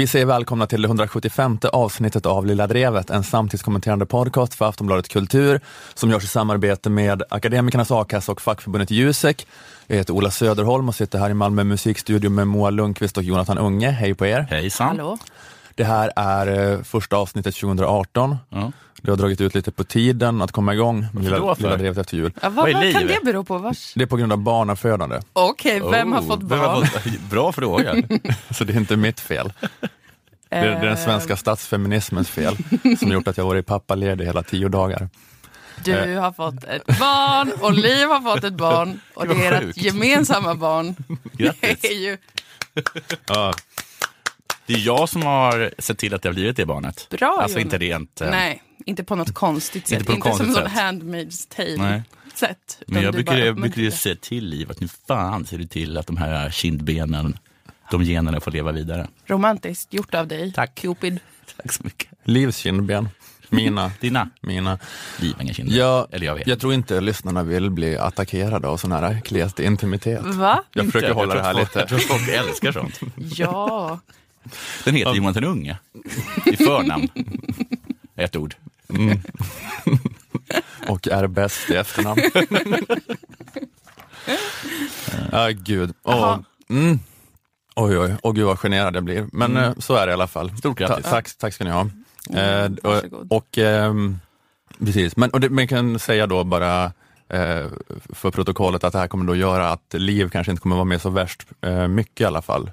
Vi säger välkomna till det 175 avsnittet av Lilla Drevet, en samtidskommenterande podcast för Aftonbladet Kultur som görs i samarbete med Akademikernas A-kassa och fackförbundet Jusek. Jag heter Ola Söderholm och sitter här i Malmö musikstudio med Moa Lundqvist och Jonathan Unge. Hej på er! Hejsan! Hallå. Det här är eh, första avsnittet 2018. Ja. Det har dragit ut lite på tiden att komma igång med Lilla, då för? Lilla Drevet efter jul. Ja, vad, Vad kan det bero på? Vars? Det är på grund av barnafödande, Okej, vem har Oh, fått vem har barn? fått- Bra fråga. så det är inte mitt fel. Det är, det är den Eh, svenska statsfeminismens fel som gjort att jag varit pappaledig hela tio dagar. Du har fått ett barn och Liv har fått ett barn och det vad är ert gemensamma barn. Grattis. Det är ju Ja, Det är jag som har sett till att det har blivit det barnet. bra Alltså Jonas. inte rent... eh, Nej, inte på något konstigt sätt. Inte på något inte som sätt. Handmaid's Nej. Tale-sätt. Men jag brukar, jag brukar ju säga till Liv att nu fan ser du till att de här kindbenen, de generna får leva vidare. Romantiskt gjort av dig. Tack. Cupid. Tack så mycket. Livs kindben, mina. Dina? mina. Inga kinder. Jag, Eller jag vet. jag tror inte lyssnarna vill bli attackerade av sån här klet intimitet. Va? Jag försöker Inte. hålla det Jag här folk- lite. Jag tror folk älskar sånt. Ja. Den heter Jonathan Unge. I förnamn. Ett ord. och är bäst i efternamn. Ja, gud. Åh, Jaha. mm. Oj, oj, åh gud vad generad jag blir. Men eh, så är det i alla fall. Stort grattis. Ta, tack, tack ska ni ha. Mm, Eh, och, och ehm, precis, men och det, man kan säga då bara eh, för protokollet att det här kommer då göra att Liv kanske inte kommer vara med så värst eh, mycket i alla fall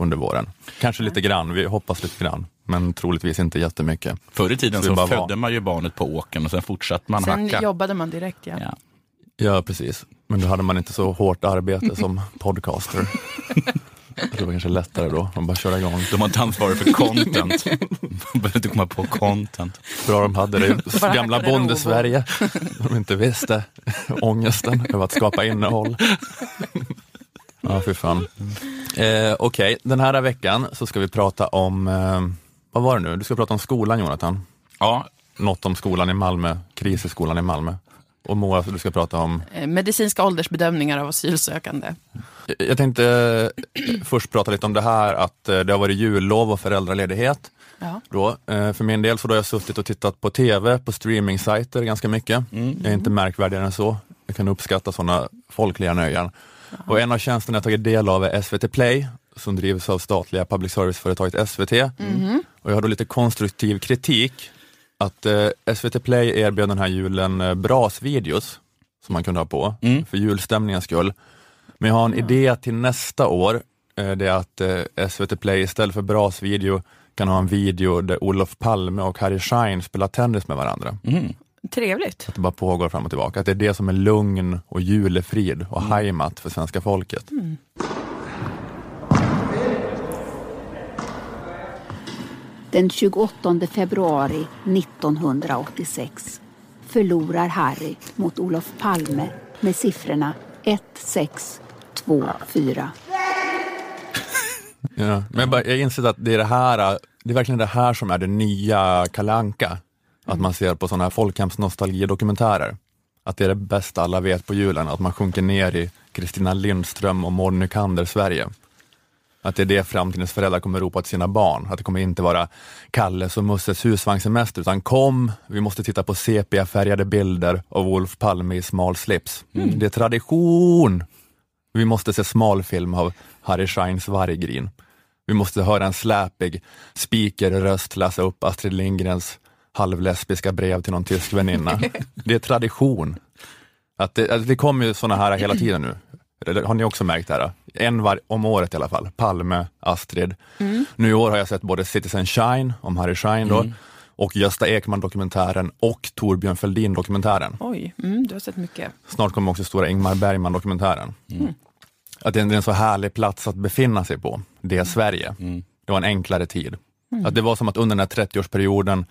under våren. Kanske lite grann, vi hoppas lite grann, men troligtvis inte jättemycket. Förr i tiden Så så bara födde var. man ju barnet på åkern och sen fortsatte man Sen hacka. jobbade man direkt ja. Ja. Ja, precis. Men då hade man inte så hårt arbete som podcaster. Det var kanske lättare då, att bara köra igång. De har inte ansvar för content. Man behöver inte komma på content. Bra de hade det i gamla bonde-Sverige. De inte visste ångesten över att skapa innehåll. Ja, fy fan. Eh, Okej, den här veckan så ska vi prata om, eh, vad var det nu? Du ska prata om skolan Jonathan. Ja, Något om skolan i Malmö, kris i skolan i Malmö. Och Moa, du ska prata om Eh, Medicinska åldersbedömningar av asylsökande. Jag tänkte eh, först prata lite om det här att eh, det har varit jullov och föräldraledighet. Ja. Då. Eh, För min del så då har jag suttit och tittat på TV, på streamingsajter ganska mycket. Jag är inte märkvärdigare än så. Jag kan uppskatta sådana folkliga nöjen. Och en av tjänsterna jag tagit del av är SVT Play som drivs av statliga public service-företaget SVT. Och jag har då lite konstruktiv kritik att eh, SVT Play erbjöd den här julen eh, brasvideos som man kunde ha på för julstämningens skull. Men jag har en idé till nästa år. Eh, Det är att eh, SVT Play istället för brasvideo kan ha en video där Olof Palme och Harry Schein spelar tennis med varandra. Trevligt. Att det bara pågår fram och tillbaka. Att det är det som är lugn och julefrid och heimat för svenska folket. Den 28 februari 1986 förlorar Harry mot Olof Palme med siffrorna 1, 6, 2, 4. Ja. Men jag, bara, jag inser att det är det här, det är verkligen det här som är det nya Kalanka. Att man ser på sådana här folkhemsnostalgidokumentärer. Att det är det bästa alla vet på julen, att man sjunker ner i Kristina Lindström och Maud Nykander Sverige. Att det är det framtidens föräldrar kommer ropa till sina barn. Att det kommer inte vara Kalles och Musses husvagnssemester, utan kom, vi måste titta på sepia-färgade bilder av Olof Palme i smal slips. Det är tradition! Vi måste se smalfilm av Harry Scheins Varggrin. Vi måste höra en släpig speakerröst läsa upp Astrid Lindgrens halvlesbiska brev till någon tysk väninna. Det är tradition. Att det, att det kommer ju sådana här hela tiden nu. Har ni också märkt det här? En var, om året i alla fall. Palme, Astrid. Nu i år har jag sett både Citizen Shine om Harry Schein då, och Gösta Ekman-dokumentären och Torbjörn Fälldin-dokumentären. Oj, mm, du har sett mycket. Snart kommer också stora Ingmar Bergman-dokumentären. Att det är en- det är en så härlig plats att befinna sig på, det är Sverige. Det var en enklare tid. Att det var som att under den här 30-årsperioden,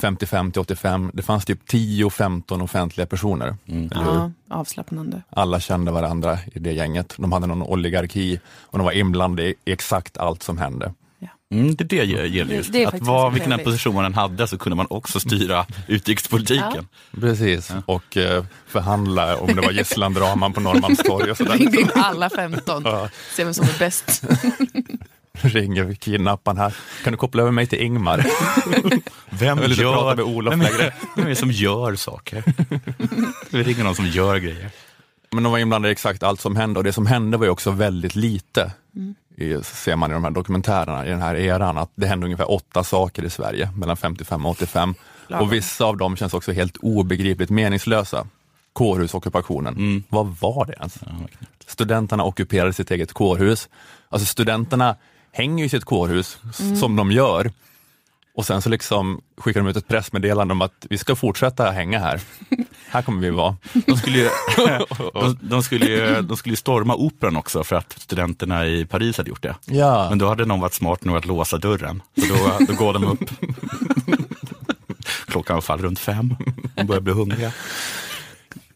55 till 85, det fanns typ 10-15 offentliga personer. Eller hur? Ja, avslappnande. Alla kände varandra i det gänget. De hade någon oligarki och de var inblandade i exakt allt som hände. Mm, det det Det- just. det att vad, vilken position man än hade så kunde man också styra utrikespolitiken. Precis, och eh, förhandla om det var gisslandraman på Norrmalmstorg och sådär. Ringde in alla 15. Ja. Se vem som är bäst. ringer kidnapparen här. Kan du koppla över mig till Ingmar? Vem Jag vill gör, prata med Olof vem, längre. vem är det som gör saker? Vi ringer någon som gör grejer. Men de var inblandade i exakt allt som hände och det som hände var ju också väldigt lite. I, ser man i de här dokumentärerna i den här eran, att det hände ungefär åtta saker i Sverige mellan 55 och 85. Lagom. Och vissa av dem känns också helt obegripligt meningslösa. Kårhusockupationen, vad var det ens? Studenterna ockuperade sitt eget kårhus. Alltså studenterna hänger i sitt kårhus s- som de gör. Och sen så liksom skickar de ut ett pressmeddelande om att vi ska fortsätta hänga här. Här kommer vi vara. De skulle, ju, de, de, skulle ju, de skulle ju storma operan också för att studenterna i Paris hade gjort det. Ja. Men då hade någon varit smart nog att låsa dörren. Så då, då går de upp. Klockan var fall runt fem. De börjar bli hungriga.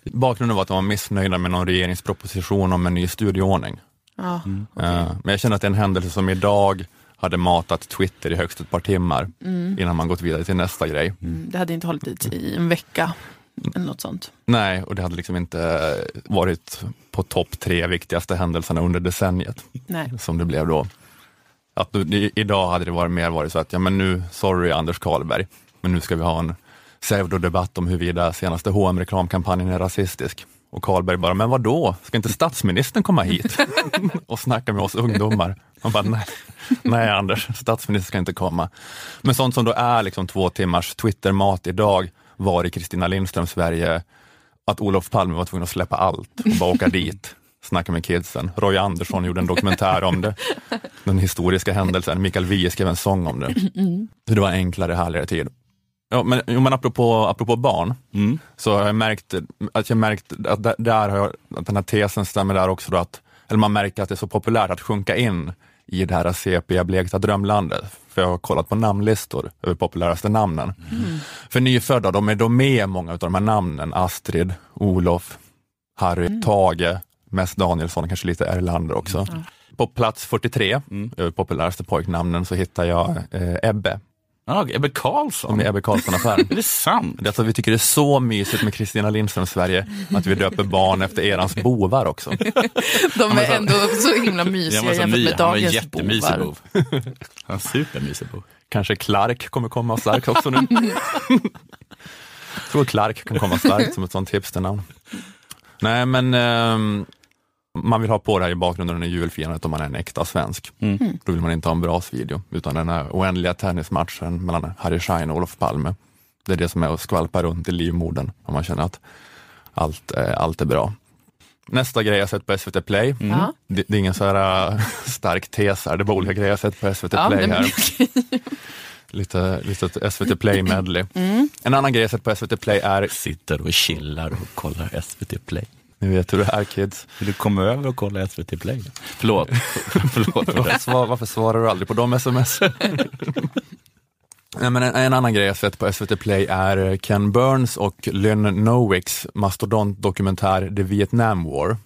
Bakgrunden var att de var missnöjda med någon regeringsproposition om en ny studieordning. Ja. Eh, Men jag känner att det är en händelse som idag hade matat Twitter i högst ett par timmar innan man gått vidare till nästa grej. Mm, Det hade inte hållit i en vecka. Eller något sånt. Nej, och det hade liksom inte varit på topp tre viktigaste händelserna under decenniet Nej. som det blev då. Att du, i- idag hade det varit mer varit så att, ja men nu, sorry Anders Karlberg, men nu ska vi ha en pseudodebatt om huruvida senaste hm reklamkampanjen är rasistisk. Och Karlberg bara, men vad då? Ska inte statsministern komma hit och snacka med oss ungdomar? Man bara, nej, nej Anders, statsministern ska inte komma. Men sånt som då är liksom två timmars Twittermat idag var i Kristina Lindströms Sverige att Olof Palme var tvungen att släppa allt och bara åka dit, snacka med kidsen. Roy Andersson gjorde en dokumentär om det, den historiska händelsen. Mikael Wiehe skrev en sång om det. Det var enklare, härligare tid. Ja, men, men apropå, apropå barn, Mm. så har jag märkt att, jag märkt att där, där har jag, att den här tesen stämmer där också, då att, eller man märker att det är så populärt att sjunka in i det här sepiga, blekta drömlandet. För jag har kollat på namnlistor över populäraste namnen. För nyfödda, de är då med många av de här namnen, Astrid, Olof, Harry, Tage, mest Danielsson, kanske lite Erlander också. På plats 43, över populäraste pojknamnen, så hittar jag eh, Ebbe, Ja, Ebbe Karlsson. med Ebbe Carlsson-affären. Är det sant? Det är alltså, vi tycker det är så mysigt med Kristina Lindström Sverige att vi döper barn efter erans bovar också. De är ändå så himla mysiga jämfört med dagens jättemysig bovar. bov. Han är supermysig bov. Kanske Clark kommer komma starkt också nu. Jag tror Clark kan komma starkt som ett sånt hipsternamn. Nej men ehm, man vill ha på det här i bakgrunden under julfirandet om man är en äkta svensk. Då vill man inte ha en brasvideo utan den här oändliga tennismatchen mellan Harry Schein och Olof Palme. Det är det som är att skvalpa runt i livmodern om man känner att allt, eh, allt är bra. Nästa grej jag sett på SVT Play, Ja. det, det är ingen så här äh, stark tes här, det är bara olika grejer jag sett på SVT Ja, Play det- här. Lite, lite SVT Play medley. En annan grej jag sett på SVT Play är, Sitter och chillar och kollar SVT Play. Ni vet hur det är kids. Vill du komma över och kolla SVT Play? Förlåt. Förlåt. Varför, förlåt. svar, varför svarar du aldrig på de sms? Nej, men en, en annan grej jag sett på SVT Play är Ken Burns och Lynn Nowicks mastodontdokumentär The Vietnam War.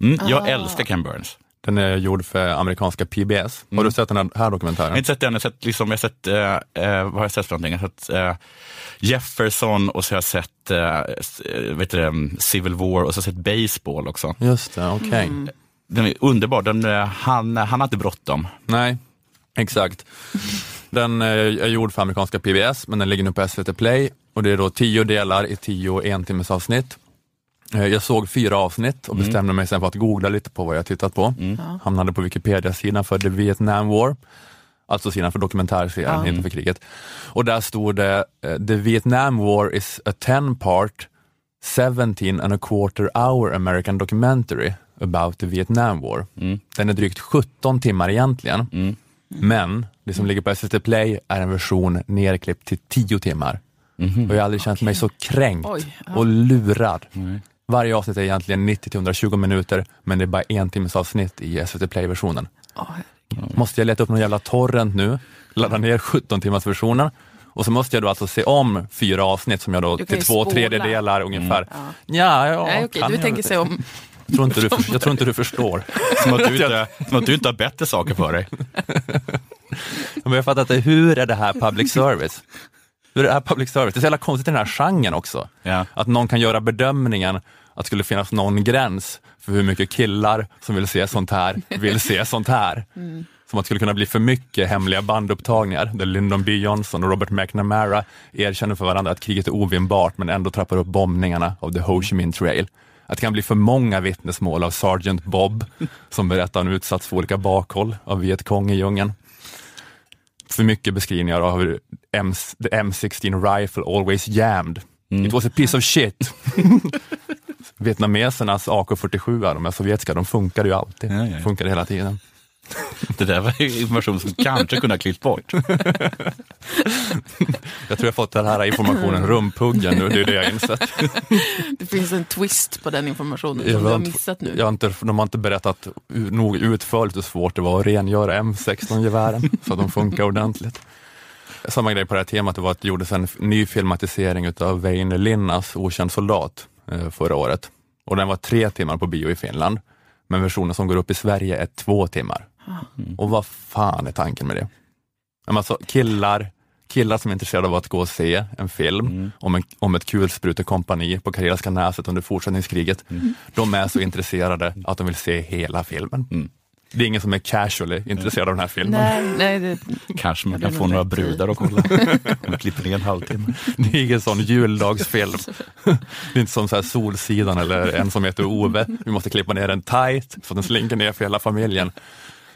Mm, jag älskar Ken Burns. Den är gjord för amerikanska PBS. Har du sett den här, här Jag har dokumentären? inte sett den, jag har sett, liksom, jag har sett eh, eh, vad har jag sett för någonting? Jag har sett eh, Jefferson och så har jag sett eh, eh, vet du, Civil War och så har jag sett Baseball också. Just det, okej. Den är underbar, den, eh, han, han har inte bråttom. Nej, exakt. Den är gjord för amerikanska PBS, men den ligger nu på SVT Play och det är då tio delar i tio en timmes avsnitt. Eh, Jag såg fyra avsnitt och bestämde mig sen för att googla lite på vad jag tittat på. Hamnade på Wikipedia-sidan för The Vietnam War, alltså sidan för dokumentärserien, Ja. inte för kriget. Och där stod det eh, The Vietnam War is a 10 part 17 and a quarter hour American documentary about the Vietnam War. Den är drygt 17 timmar egentligen, men det som ligger på SVT Play är en version nerklippt till 10 timmar. Och jag har aldrig känt mig så kränkt Oj, ja. och lurad. Varje avsnitt är egentligen 90-120 minuter, men det är bara en timmes avsnitt i SVT Play-versionen. Ja, Måste jag leta upp någon jävla torrent nu, ladda ner 17 timmars versionen och så måste jag då alltså se om fyra avsnitt som jag då till två spola. tredjedelar ungefär. Ja. Ja, ja, Nej, kan du tänker sig om. Jag tror, inte du, jag tror inte du förstår. Som att du inte, som att du inte har bättre saker för dig. Men jag fattar inte, hur är det här public service? Hur är det här public service? Det är så jävla konstigt i den här genren också. Ja. Att någon kan göra bedömningen att det skulle finnas någon gräns för hur mycket killar som vill se sånt här, vill se sånt här. Som som att det skulle kunna bli för mycket hemliga bandupptagningar där Lyndon B Johnson och Robert McNamara erkänner för varandra att kriget är ovinnbart men ändå trappar upp bombningarna av the Ho Chi Minh Trail. Att det kan bli för många vittnesmål av Sergeant Bob som berättar om utsatts för olika bakhåll av Vietcong i djungeln. För mycket beskrivningar av hur M the M16 rifle always jammed. It was a piece of shit. Vietnamesernas AK47, de här sovjetiska, de funkade ju alltid. Ja, ja, ja. Funkade hela tiden. Det där var ju information som kanske kunde ha klippt bort. Jag tror jag fått den här informationen rumpuggen nu, det är det jag insett. Det finns en twist på den informationen Jag som du har missat nu. Jag har inte, de har inte berättat nog utförligt hur svårt det var att rengöra M16-gevären så att de funkar ordentligt. Samma grej på det här temat, det var att det gjordes en ny filmatisering utav Väinö Linnas Okänd soldat eh, förra året. Och den var tre timmar på bio i Finland. Men versionen som går upp i Sverige är två timmar. Och vad fan är tanken med det? Alltså, killar, killar som är intresserade av att gå och se en film om, en, om ett kulsprutekompani på Karelska näset under fortsättningskriget. De är så intresserade att de vill se hela filmen. Det är ingen som är casually intresserad av den här filmen. Nej, nej det, Kanske man kan få några brudar att kolla. Man klipper ner en halvtimme. Det är ingen sån juldagsfilm. Det är inte som så här Solsidan eller en som heter Ove. Vi måste klippa ner den tight så att den slinker ner för hela familjen.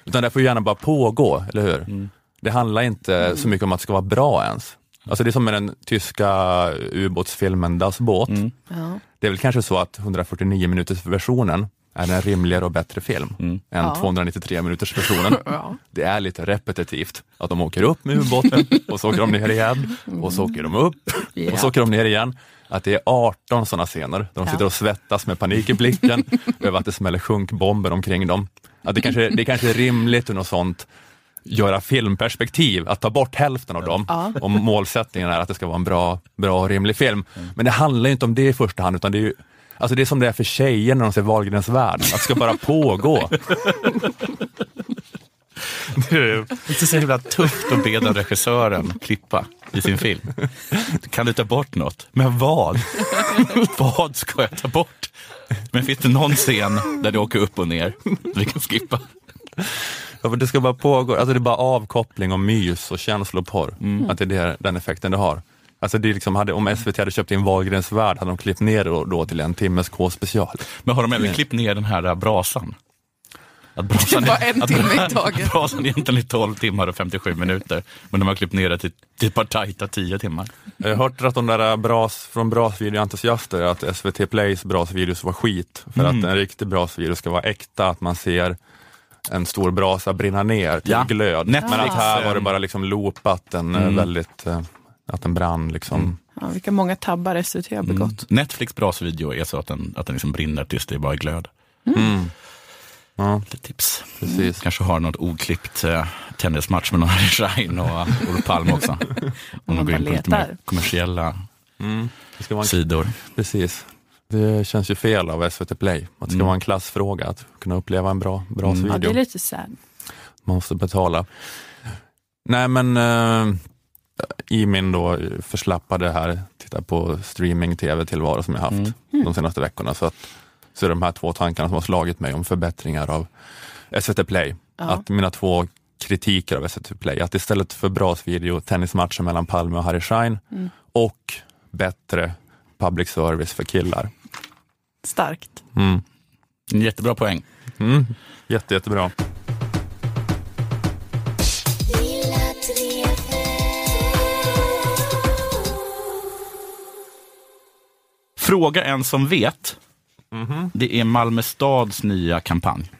Utan det får gärna bara pågå, eller hur? Det handlar inte så mycket om att det ska vara bra ens. Alltså det är som med den tyska ubåtsfilmen Das Boot. ja. Det är väl kanske så att 149 minuters versionen är en rimligare och bättre film än Ja. 293 minuters versionen. Ja. Det är lite repetitivt att de åker upp med ubåten och så åker de ner igen och så åker de upp Ja. och så åker de ner igen. Att det är 18 sådana scener där de sitter och svettas med panik i blicken över att det smäller sjunkbomber omkring dem. Att det, kanske, det kanske är rimligt ur något sånt göra filmperspektiv, att ta bort hälften av dem Ja. om målsättningen är att det ska vara en bra, bra och rimlig film. Men det handlar ju inte om det i första hand, utan det är ju Alltså det är som det är för tjejer när de ser Wahlgrens värld, att det ska bara pågå. Det är så himla tufft att be den regissören klippa i sin film. Kan du ta bort något? Men vad? vad ska jag ta bort? Men finns det någon scen där du åker upp och ner? Vi kan skippa. Ja, det ska bara pågå, alltså det är bara avkoppling och mys och känsloporr. Att det är det, den effekten det har. Alltså det är liksom, hade, om SVT hade köpt in Wahlgrens värld hade de klippt ner det då, då till en timmes K-special. Men har de även klippt ner den här äh, brasan? Att brasan, Bara en att- timme i taget. brasan egentligen är 12 timmar och 57 minuter. Men de har klippt ner det till, till ett par tajta 10 timmar. Jag har hört att de där bras, från brasvideoentusiaster att SVT Plays brasvideos var skit. För att en riktig brasvideo ska vara äkta, att man ser en stor brasa brinna ner till Ja. glöd. Netflix, Men att här var det eh, bara liksom loopat, en eh, väldigt, eh, att den brann liksom. Ja, vilka många tabbar SVT har begått. Netflix brasvideo är så att den, att den liksom brinner tills det är bara glöd. Mm. Ja, Lite tips. precis. Kanske har något oklippt eh, tennismatch med någon Harry Schein och Olof Palme också. Om man de går in på lite mer kommersiella Mm. Det ska vara en sidor. Precis. Det känns ju fel av SVT Play. Att det ska vara en klassfråga att kunna uppleva en bra, bra Ja, det video. är lite sad. Man måste betala. Nej men eh, i min då förslappade här, titta på streaming-tv-tillvaro som jag haft de senaste veckorna, så, att, så är det de här två tankarna som har slagit mig om förbättringar av SVT Play. Ja. Att mina två kritiker av SVT Play, att istället för brasvideo, tennismatcher mellan Palme och Harry Schein och bättre public service för killar. Starkt. Mm. En jättebra poäng. Mm. Jätte, jättebra. Fråga en som vet. Det är Malmö stads nya kampanj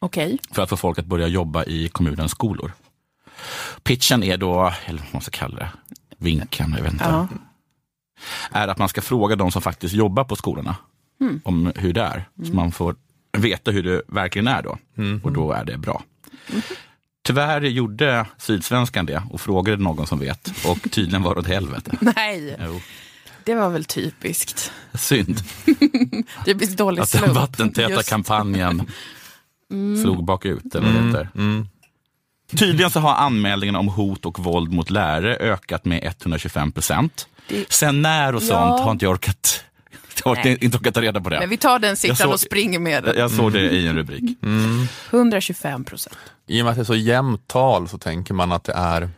Okej. för att få folk att börja jobba i kommunens skolor. Pitchen är då, eller vad man ska kalla det, vinkeln, jag vet inte. Ja. är att man ska fråga de som faktiskt jobbar på skolorna om hur det är. Så man får veta hur det verkligen är då. Och då är det bra. Tyvärr gjorde Sydsvenskan det och frågade någon som vet och tydligen var det åt helvete. Nej, Jo, det var väl typiskt. synd Typiskt dålig att den vattentäta Just. kampanjen slog bakut. Eller det heter. Tydligen så har anmälningarna om hot och våld mot lärare ökat med 125 procent. Det- Sen när och sånt Ja. har inte jag orkat Jag har inte orkat ta reda på det. Men vi tar den siffran såg- och springer med den. Jag såg det i en rubrik. 125 procent. I och med att det är så jämnt tal så tänker man att det är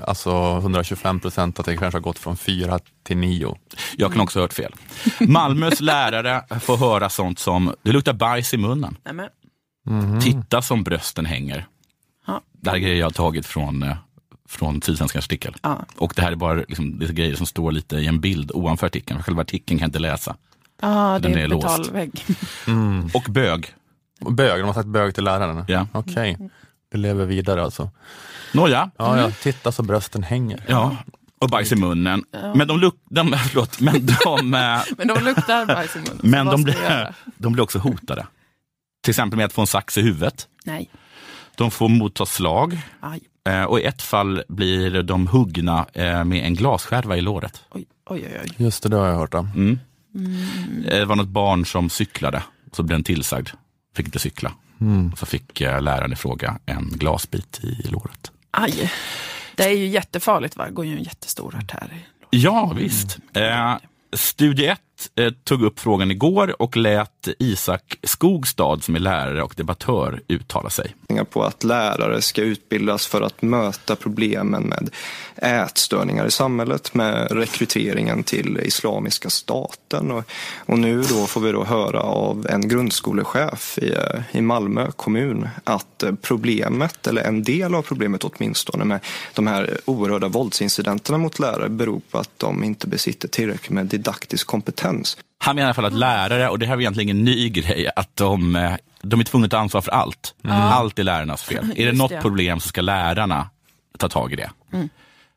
alltså 125 procent, att det kanske har gått från 4 till 9. Jag kan också ha hört fel. Malmös lärare får höra sånt som, det luktar bajs i munnen. Nämen. Titta som brösten hänger. Ja. Det här är grejer jag har tagit från, eh, från Sydsvenskans artikel. Ja. Och det här är bara liksom, det är grejer som står lite i en bild ovanför artikeln. Själva artikeln kan jag inte läsa. Ja, det är är låst. betalvägg. Och bög. Bög, de har sagt bög till läraren? Ja. Okej, det lever vidare alltså. Nåja, Ja, ja, titta så brösten hänger. ja. Och bajs i munnen. Men de, luk- de, förlåt, men de, eh, Men de luktar bajs i munnen. men de, blir, de blir också hotade. Till exempel med att få en sax i huvudet. Nej. De får motta slag. Aj. Eh, och i ett fall blir de huggna eh, med en glasskärva i låret. Oj, oj, oj. Just det, det har jag hört om. Mm. Eh, Det var något barn som cyklade, så blev den tillsagd. Fick inte cykla. Och så fick eh, läraren i fråga en glasbit i låret. Aj. Det är ju jättefarligt, va? Det går ju en jättestor artär. Ja, visst. Eh, Studie 1 eh, Eh, tog upp frågan igår och lät Isak Skogstad, som är lärare och debattör, uttala sig. på att lärare ska utbildas för att möta problemen med ätstörningar i samhället, med rekryteringen till Islamiska staten. Och, och nu då får vi då höra av en grundskolechef i, i Malmö kommun att problemet, eller en del av problemet åtminstone, med de här oerhörda våldsincidenterna mot lärare beror på att de inte besitter tillräckligt med didaktisk kompetens. Han menar i alla fall att lärare, och det här är egentligen ingen ny grej, att de, eh, de är tvungna att ta ansvar för allt. Allt är lärarnas fel. är det något det. problem så ska lärarna ta tag i det.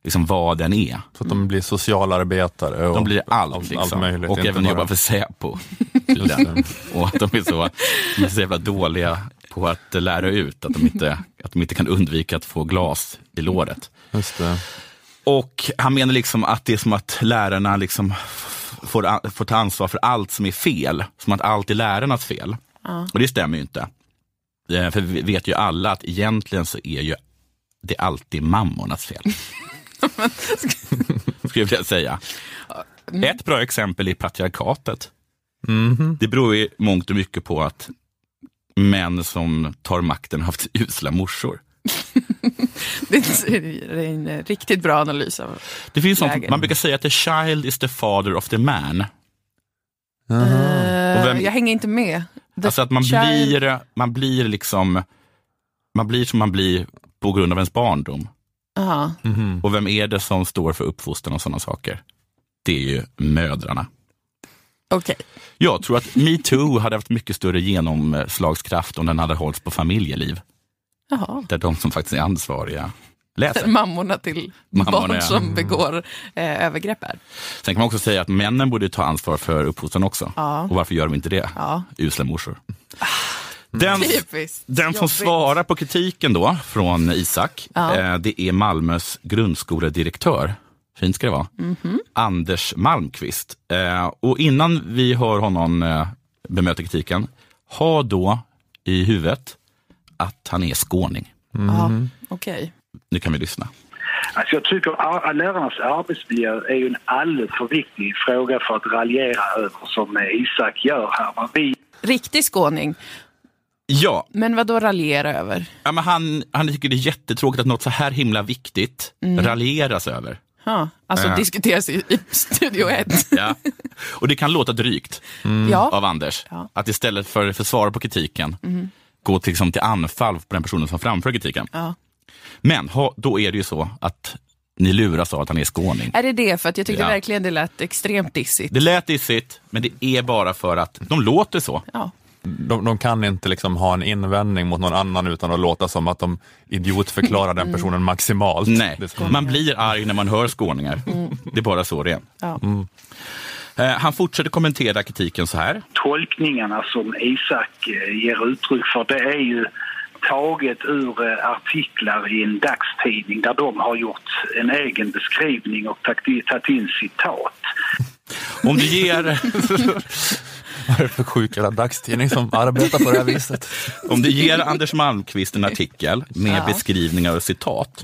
Liksom vad den är. Så att de blir socialarbetare och De blir allt. allt, liksom. allt möjligt. och även bara- jobbar för Säpo. Och att de är, så, de är så jävla dåliga på att lära ut att de inte, att de inte kan undvika att få glas i låret. Just det. Och han menar liksom att det är som att lärarna liksom får, får ta ansvar för allt som är fel. Som att allt är lärarnas fel. Och det stämmer ju inte. Eh, För vi vet ju alla att egentligen så är ju det alltid mammornas fel. Skulle jag vilja säga. Ett bra exempel är patriarkatet. Det beror ju mångt och mycket på att män som tar makten har haft usla morsor. Det är en riktigt bra analys av... Det finns sånt, Läget. man brukar säga att the child is the father of the man. Och vem- Jag hänger inte med. The Alltså att man child- blir, man blir liksom, man blir som man blir på grund av ens barndom. Jaha. Mhm. Och vem är det som står för uppfostran och sådana saker? Det är ju mödrarna. Okej. Jag tror att metoo hade haft mycket större genomslagskraft om den hade hållits på familjeliv. Jaha. Där de som faktiskt är ansvariga läser. Mammorna till Mammorna, barn ja. som begår eh, övergrepp här. Sen kan man också säga att männen borde ta ansvar för uppfostran också. Ja. Och varför gör de inte det? Ja. Usla morsor. Den, Typiskt. Den som Jobbigt. svarar på kritiken då från Isak, Ja. eh, det är Malmös grundskoledirektör. Fint ska det vara. Mhm. Anders Malmqvist. Eh, och innan vi hör honom eh, bemöta kritiken, ha då i huvudet att han är skåning. Ja, okej. Nu kan vi lyssna. Alltså jag tycker att lärarnas arbetsmiljö är ju en alldeles för viktig fråga för att raljera över som eh, Isak gör här. Vi Riktig skåning. Ja, Men vad då raljera över? ja men han, han tycker det är jättetråkigt att något så här himla viktigt raljeras över. Ja, alltså Ja. diskuteras i, i Studio 1. Ja. Och det kan låta drygt. Ja. av Anders. Ja. Att istället för att svara på kritiken, gå till, liksom, till anfall på den personen som framför kritiken. Ja. Men ha, då är det ju så att ni luras av att han är skåning. Är det det? För att jag tyckte Ja. verkligen det lät extremt dissigt. Det lät dissigt, men det är bara för att de låter så. Ja. De, de kan inte liksom ha en invändning mot någon annan utan att låta som att de idiotförklarar den personen maximalt. Nej, man blir arg när man hör skåningar. Det är bara så det är. Ja. Eh, Han fortsätter kommentera kritiken så här. tolkningarna som Isak eh, ger uttryck för det är ju taget ur eh, artiklar i en dagstidning där de har gjort en egen beskrivning och tagit in citat. Om du ger, Vad är det för sjuk jävla dagstidning som arbetar på det här viset? Om du ger Anders Malmqvist en artikel med Ja. beskrivningar och citat,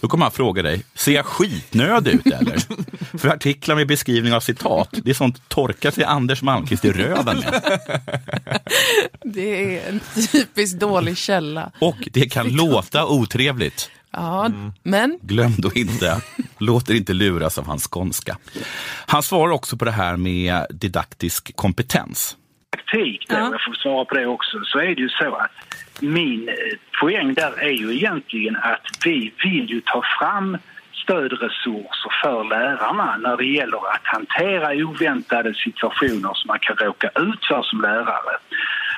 då kommer han fråga dig, ser jag skitnödig ut eller? För artiklar med beskrivningar av citat, det är sånt torkar sig Anders Malmqvist i röven med. Det är en typiskt dålig källa. Och det kan låta otrevligt. Ja, men Glöm då inte, låt er inte luras av hans skånska. Han svarar också på det här med didaktisk kompetens. praktik, där, Ja. jag får svara på det också, så är det ju så att min eh, poäng där är ju egentligen att vi vill ju ta fram stödresurser för lärarna när det gäller att hantera oväntade situationer som man kan råka ut för som lärare.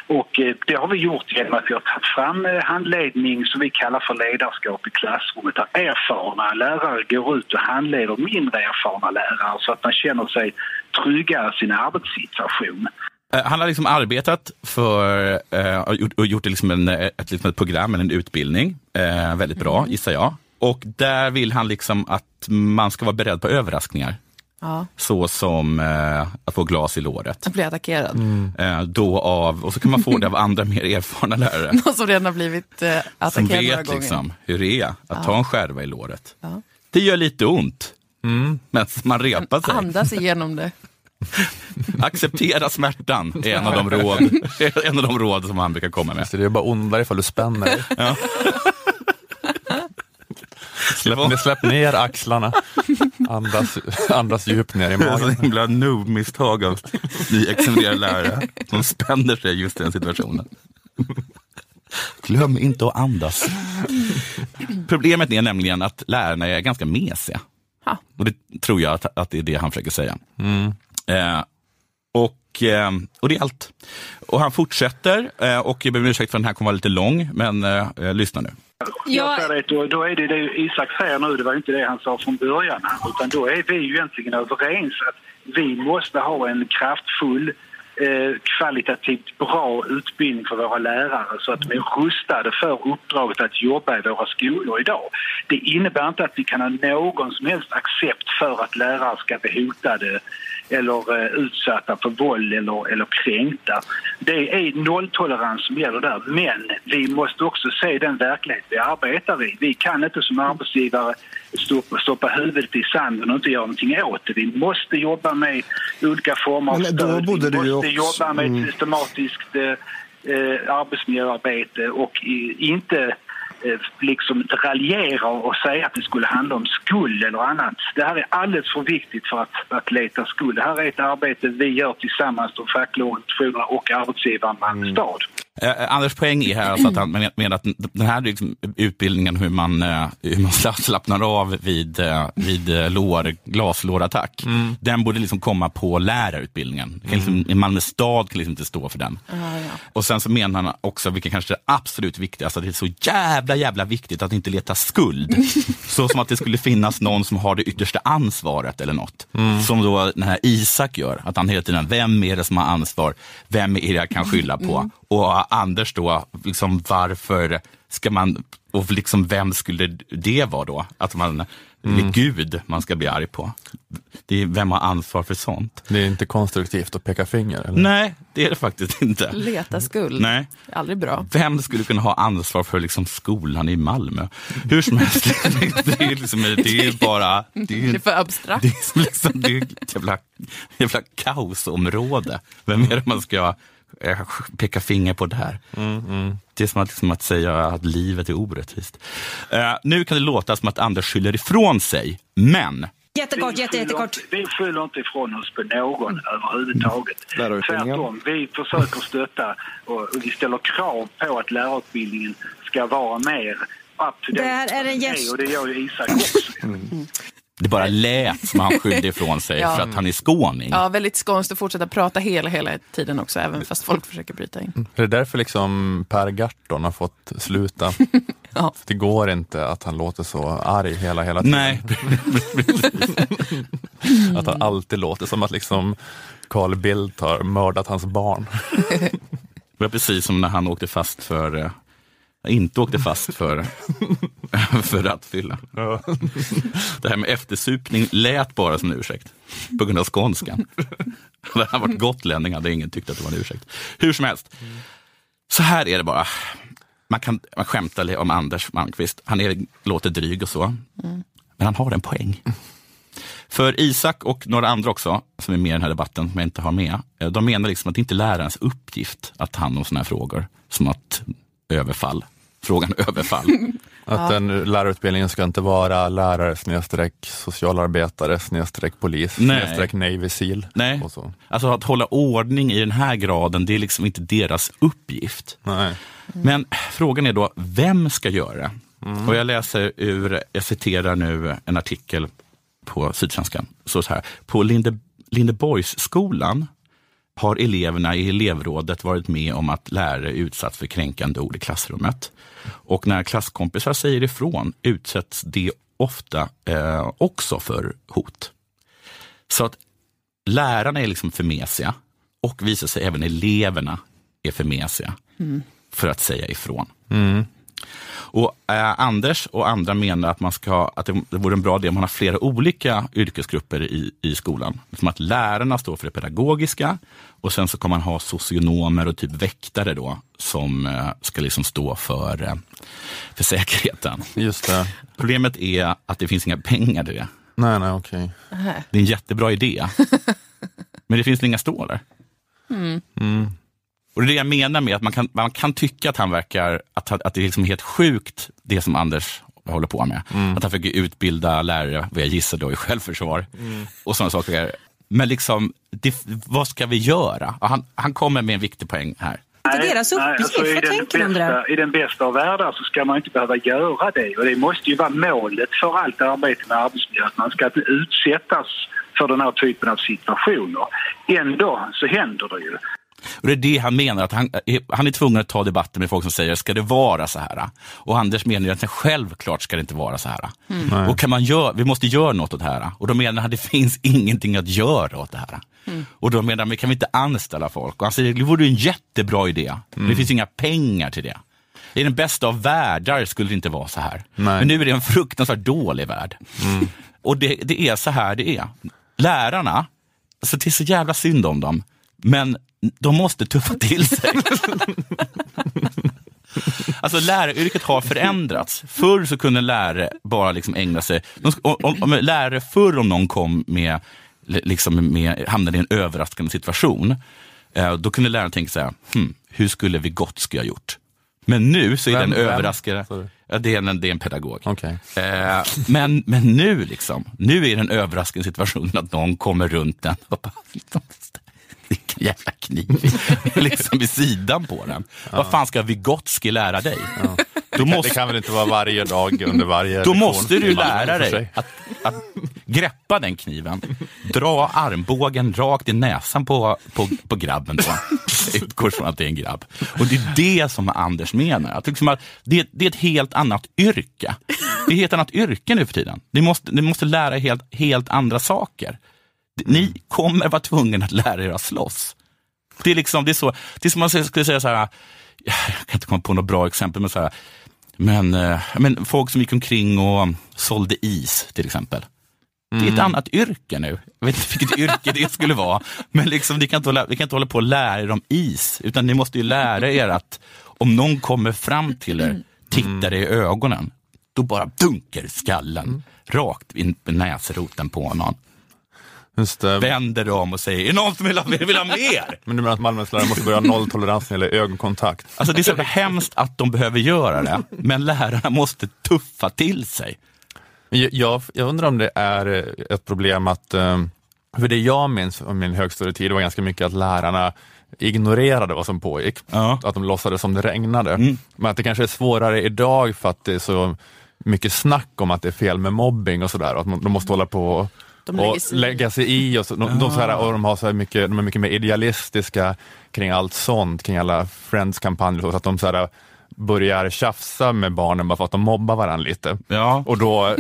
Och eh, det har vi gjort genom att vi har tagit fram eh, handledning som vi kallar för ledarskap i klassrummet där erfarna lärare går ut och handleder mindre erfarna lärare så att man känner sig tryggare i sin arbetssituation. Eh, Han har liksom arbetat för och gjort, liksom en, ett, liksom ett program, en utbildning. Väldigt bra, gissar jag. Och där vill han liksom att man ska vara beredd på överraskningar. Ja, Så som eh, att få glas i låret. jag blir attackerad. Eh, då av, och så kan man få det av andra mer erfarna lärare. Någon som redan har blivit eh, som attackerad några vet gånger. liksom hur det är att ta en skärva i låret. Ja. Det gör lite ont. Men man repar sig. Andas igenom det. Acceptera smärtan är en av de råd, en av de råd som han brukar komma med. Så det är bara ondare ifall du spänner dig. Släpp, släpp ner axlarna. Andas, andas djupt ner i Det är så magen. himla noob-misstag av nyexaminerade lärare som spänner sig just i den situationen. Glöm inte att andas. Problemet är nämligen att lärarna är ganska mesiga. Ha. Och det tror jag att, att det är det han försöker säga. Eh, och, eh, och det är allt. Och han fortsätter, eh, och jag ber om ursäkt för att den här kommer vara lite lång, men eh, eh, lyssna nu. Jag säger det, då, då är det det Isak säger nu, det var inte det han sa från början. Utan då är vi ju egentligen överens att vi måste ha en kraftfull, eh, kvalitativt bra utbildning för våra lärare så att de är rustade för uppdraget att jobba i våra skolor idag. Det innebär inte att vi kan ha någon som helst accept för att lärare ska bli hotade eller eh, utsatta för våld eller, eller kränkta. Det är nolltolerans som gäller där. Men vi måste också se den verklighet vi arbetar i. Vi kan inte som arbetsgivare stoppa, stoppa huvudet i sanden och inte göra någonting åt det. Vi måste jobba med olika former av stöd. Vi måste också- jobba med mm. ett systematiskt eh, eh, arbetsmiljöarbete och i, inte liksom raljera och säga att det skulle handla om skuld eller annat. Det här är alldeles för viktigt för att, att leta skuld. Det här är ett arbete vi gör tillsammans, de fackliga organisationerna och arbetsgivaren Malmö stad. Eh, Anders poäng är här alltså att han men- menar att den här liksom, utbildningen hur man, eh, hur man sla- slappnar av vid, eh, vid eh, lår, glaslårattack, den borde liksom komma på lärarutbildningen. Kan liksom, I Malmö stad kan liksom inte stå för den. Och sen så menar han också, vilket kanske är det absolut viktigaste, att det är så jävla jävla viktigt att inte leta skuld. så som att det skulle finnas någon som har det yttersta ansvaret eller något. Som då den här Isak gör, att han hela tiden, vem är det som har ansvar? Vem är det jag kan skylla på? Och Anders då, liksom varför ska man, och liksom vem skulle det vara då? Att man, det är Gud man ska bli arg på. Det är, vem har ansvar för sånt? Det är inte konstruktivt att peka finger. Eller? Nej, det är det faktiskt inte. Leta skuld. Nej. Aldrig bra. Vem skulle kunna ha ansvar för liksom skolan i Malmö? Hur som helst, det är, liksom, det är bara... Det Det är är, för abstrakt. det är, liksom, det är ett jävla, jävla kaosområde. Vem är det man ska peka finger på där? Det är som att, liksom att säga att livet är orättvist. Eh, nu kan det låta som att Anders skyller ifrån sig, men Jättekort, Vi jätte, skyller jättekort. inte- Vi skyller inte ifrån oss på någon överhuvudtaget. Lärarutbildningen. Tvärtom, vi försöker stötta och vi ställer krav på att lärarutbildningen ska vara mer up to date. Där är en gäst. Och det gör ju Isak också. Det bara lät som han skyllde ifrån sig Ja. för att han är skåning. Ja, väldigt skånskt att fortsätta prata hela, hela tiden också, även fast folk försöker bryta in. Det är därför liksom Per Gahrton har fått sluta. Ja. För det går inte att han låter så arg hela, hela tiden. Nej, Att han alltid låter som att liksom Carl Bildt har mördat hans barn. Det var precis som när han åkte fast för, eh, inte åkte fast för, för rattfylla. Det här med eftersupning lät bara som en ursäkt på grund av skånskan. Hade han varit gotlänning hade ingen tyckt att det var en ursäkt. Hur som helst, så här är det bara. Man kan man skämtar om Anders Malmqvist. Han är, låter dryg och så. Men han har en poäng. För Isak och några andra också, som är med i den här debatten, som jag inte har med, eh, de menar liksom att det inte är lärarens uppgift att ta hand om sådana här frågor, som att överfall, frågan överfall. Att den lärarutbildningen ska inte vara lärare snedstreck socialarbetare snedstreck polis snedstreck Navy Seal. Nej, Och så. alltså att hålla ordning i den här graden, det är liksom inte deras uppgift. Nej. Men frågan är då, vem ska göra det? Och jag läser ur, jag citerar nu en artikel på Sydsvenskan. Så, så här, på Linde, Lindeborgsskolan har eleverna i elevrådet varit med om att lärare utsatts för kränkande ord i klassrummet. Och när klasskompisar säger ifrån utsätts de ofta eh, också för hot. Så att lärarna är liksom för mesiga och visar sig även eleverna är för mesiga för att säga ifrån. Och eh, Anders och andra menar att, man ska, att det, det vore en bra idé om man har flera olika yrkesgrupper i, i skolan. Som att lärarna står för det pedagogiska och sen så kommer man ha socionomer och typ väktare då som eh, ska liksom stå för, eh, för säkerheten. Just det. Problemet är att det finns inga pengar till det. Nej, nej, okej. Det är en jättebra idé. Men det finns inga stålar. Och det är det jag menar med att man kan, man kan tycka att han verkar, att, att det är liksom helt sjukt det som Anders håller på med. Att han försöker utbilda lärare, vad jag gissar då i självförsvar och sådana saker. Men liksom, det, vad ska vi göra? Han, han kommer med en viktig poäng här. inte deras uppgift. alltså, Vad tänker bästa? I den bästa av världar så ska man inte behöva göra det. Och det måste ju vara målet för allt arbete med arbetsmiljö, att man ska inte utsättas för den här typen av situationer. Ändå så händer det ju. Och det är det han menar, att han, han är tvungen att ta debatten med folk som säger, ska det vara så här? Och Anders menar ju att självklart ska det inte vara så här. Och kan man göra, vi måste göra något åt det här. Och då menar han att det finns ingenting att göra åt det här. Och då menar han, men kan vi inte anställa folk? Och han säger, det vore en jättebra idé. Men det finns inga pengar till det. I den bästa av världar skulle det inte vara så här. Nej. Men nu är det en fruktansvärt dålig värld. Och det, det är så här det är. Lärarna, alltså det är så jävla synd om dem, men de måste tuffa till sig. Alltså läraryrket har förändrats. Förr så kunde lärare bara liksom ägna sig, om, om lärare förr om någon kom med, liksom med, hamnade i en överraskande situation, eh, då kunde läraren tänka så här, hm, hur skulle Vygotsky ha gjort? Men nu så är Vem- den överraskande, ja, det, är en, det är en pedagog. Okej. Eh, men, men nu liksom, nu är den överraskande situationen att någon kommer runt den och bara, vilken jävla kniv liksom vid sidan på den. Vad fan ska Vygotsky lära dig? Då Det måste, kan väl inte vara varje dag under varje då måste du lära dig att, att greppa den kniven, dra armbågen rakt i näsan på, på, på grabben. Då. Utgår från att det är en grabb. Och det är det som Anders menar. Att liksom att det, det är ett helt annat yrke. Det är ett helt annat yrke nu för tiden. Ni måste, ni måste lära er helt, helt andra saker. Ni kommer vara tvungna att lära er att slåss. Det är, liksom, det är, så, det är som man skulle säga så här, jag kan inte komma på något bra exempel, men, så här, men, eh, men folk som gick omkring och sålde is till exempel. Det är ett annat yrke nu. Jag vet inte vilket yrke det skulle vara. Men liksom, ni, kan inte hålla, ni kan inte hålla på och lära er om is, utan ni måste ju lära er att om någon kommer fram till er, tittar er i ögonen, då bara dunkar skallen rakt in i näsroten på någon. Vänder om och säger, är det någon som vill ha, vill ha mer? Men du menar att Malmös lärare måste börja ha nolltolerans när det gäller ögonkontakt? Alltså det är så hemskt att de behöver göra det, men lärarna måste tuffa till sig. Jag, jag, undrar om det är eh, ett problem att, eh, för det jag minns av min högstadietid var ganska mycket att lärarna ignorerade vad som pågick. Ja. Att de låtsades som det regnade. Men att det kanske är svårare idag för att det är så mycket snack om att det är fel med mobbing och sådär. Att man, de måste hålla på De lägger och sig i. lägga sig i. Och, så, de, de, så här, och de, har så här mycket, de är mycket mer idealistiska kring allt sånt, kring alla Friends-kampanjer. Så att de så här, börjar tjafsa med barnen bara för att de mobbar varandra lite. Ja. Och då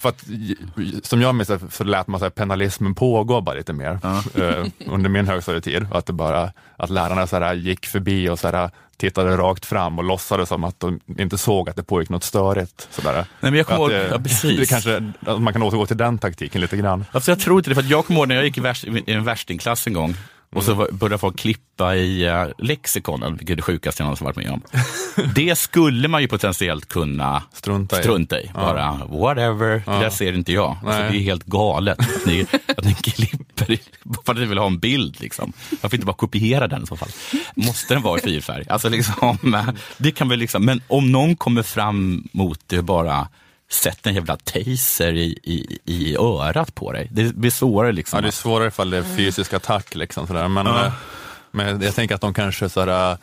För att, som jag minns det, så lät man så här, penalismen pågå bara lite mer eh, under min högstadietid. Att, det bara, att lärarna så här, gick förbi och så här, tittade rakt fram och låtsades som att de inte såg att det pågick något störigt. Så där. Nej, men jag kommer Att ihåg, det, ja, precis. det kanske, att man kan återgå till den taktiken lite grann. Alltså jag tror inte det, för jag kommer ihåg när jag gick i, värst, i en värstingklass en gång och så började folk klippa i uh, lexikonen, vilket är det sjukaste jag någonsin varit med om. Det skulle man ju potentiellt kunna Strunta i. strunta i. Bara whatever, det där ser inte jag. Alltså, det är helt galet att ni, att ni klipper i- för att ni vill ha en bild. Liksom. Varför inte bara kopiera den i så fall? Måste den vara i fyrfärg? Alltså, liksom, eh, det kan väl liksom, men om någon kommer fram mot det bara sätter en jävla taser i, i, i örat på dig. Det blir svårare liksom. Ja, det är svårare ifall det är fysisk attack. Liksom, sådär. Men, eh, men jag tänker att de kanske sådär,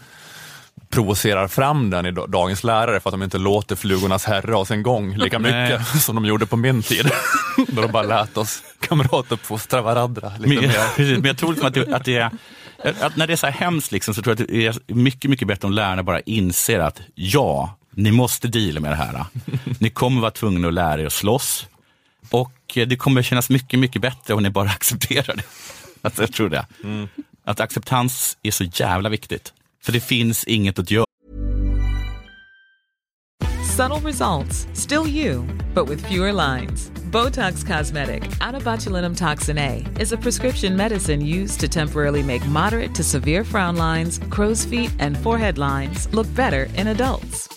provocerar fram den i da- dagens lärare för att de inte låter flugornas herre ha sin gång lika mycket som de gjorde på min tid. Då de bara lät oss kamratuppfostra varandra lite Men, mer. precis, men jag tror liksom att, det, att det är att när det är så här hemskt liksom, så tror jag att det är mycket, mycket bättre om lärarna bara inser att ja, ni måste deala med det här. Ni kommer vara tvungna att lära er att slåss och det kommer kännas mycket, mycket bättre om ni bara accepterar det. Alltså, jag tror det. Att acceptans är så jävla viktigt. För det finns inget att göra. Subtle results, still you, but with fewer lines. Botox Cosmetic, botulinum toxin A, is a prescription medicine used to temporarily make moderate to severe frown lines, crow's feet, and forehead lines look better in adults.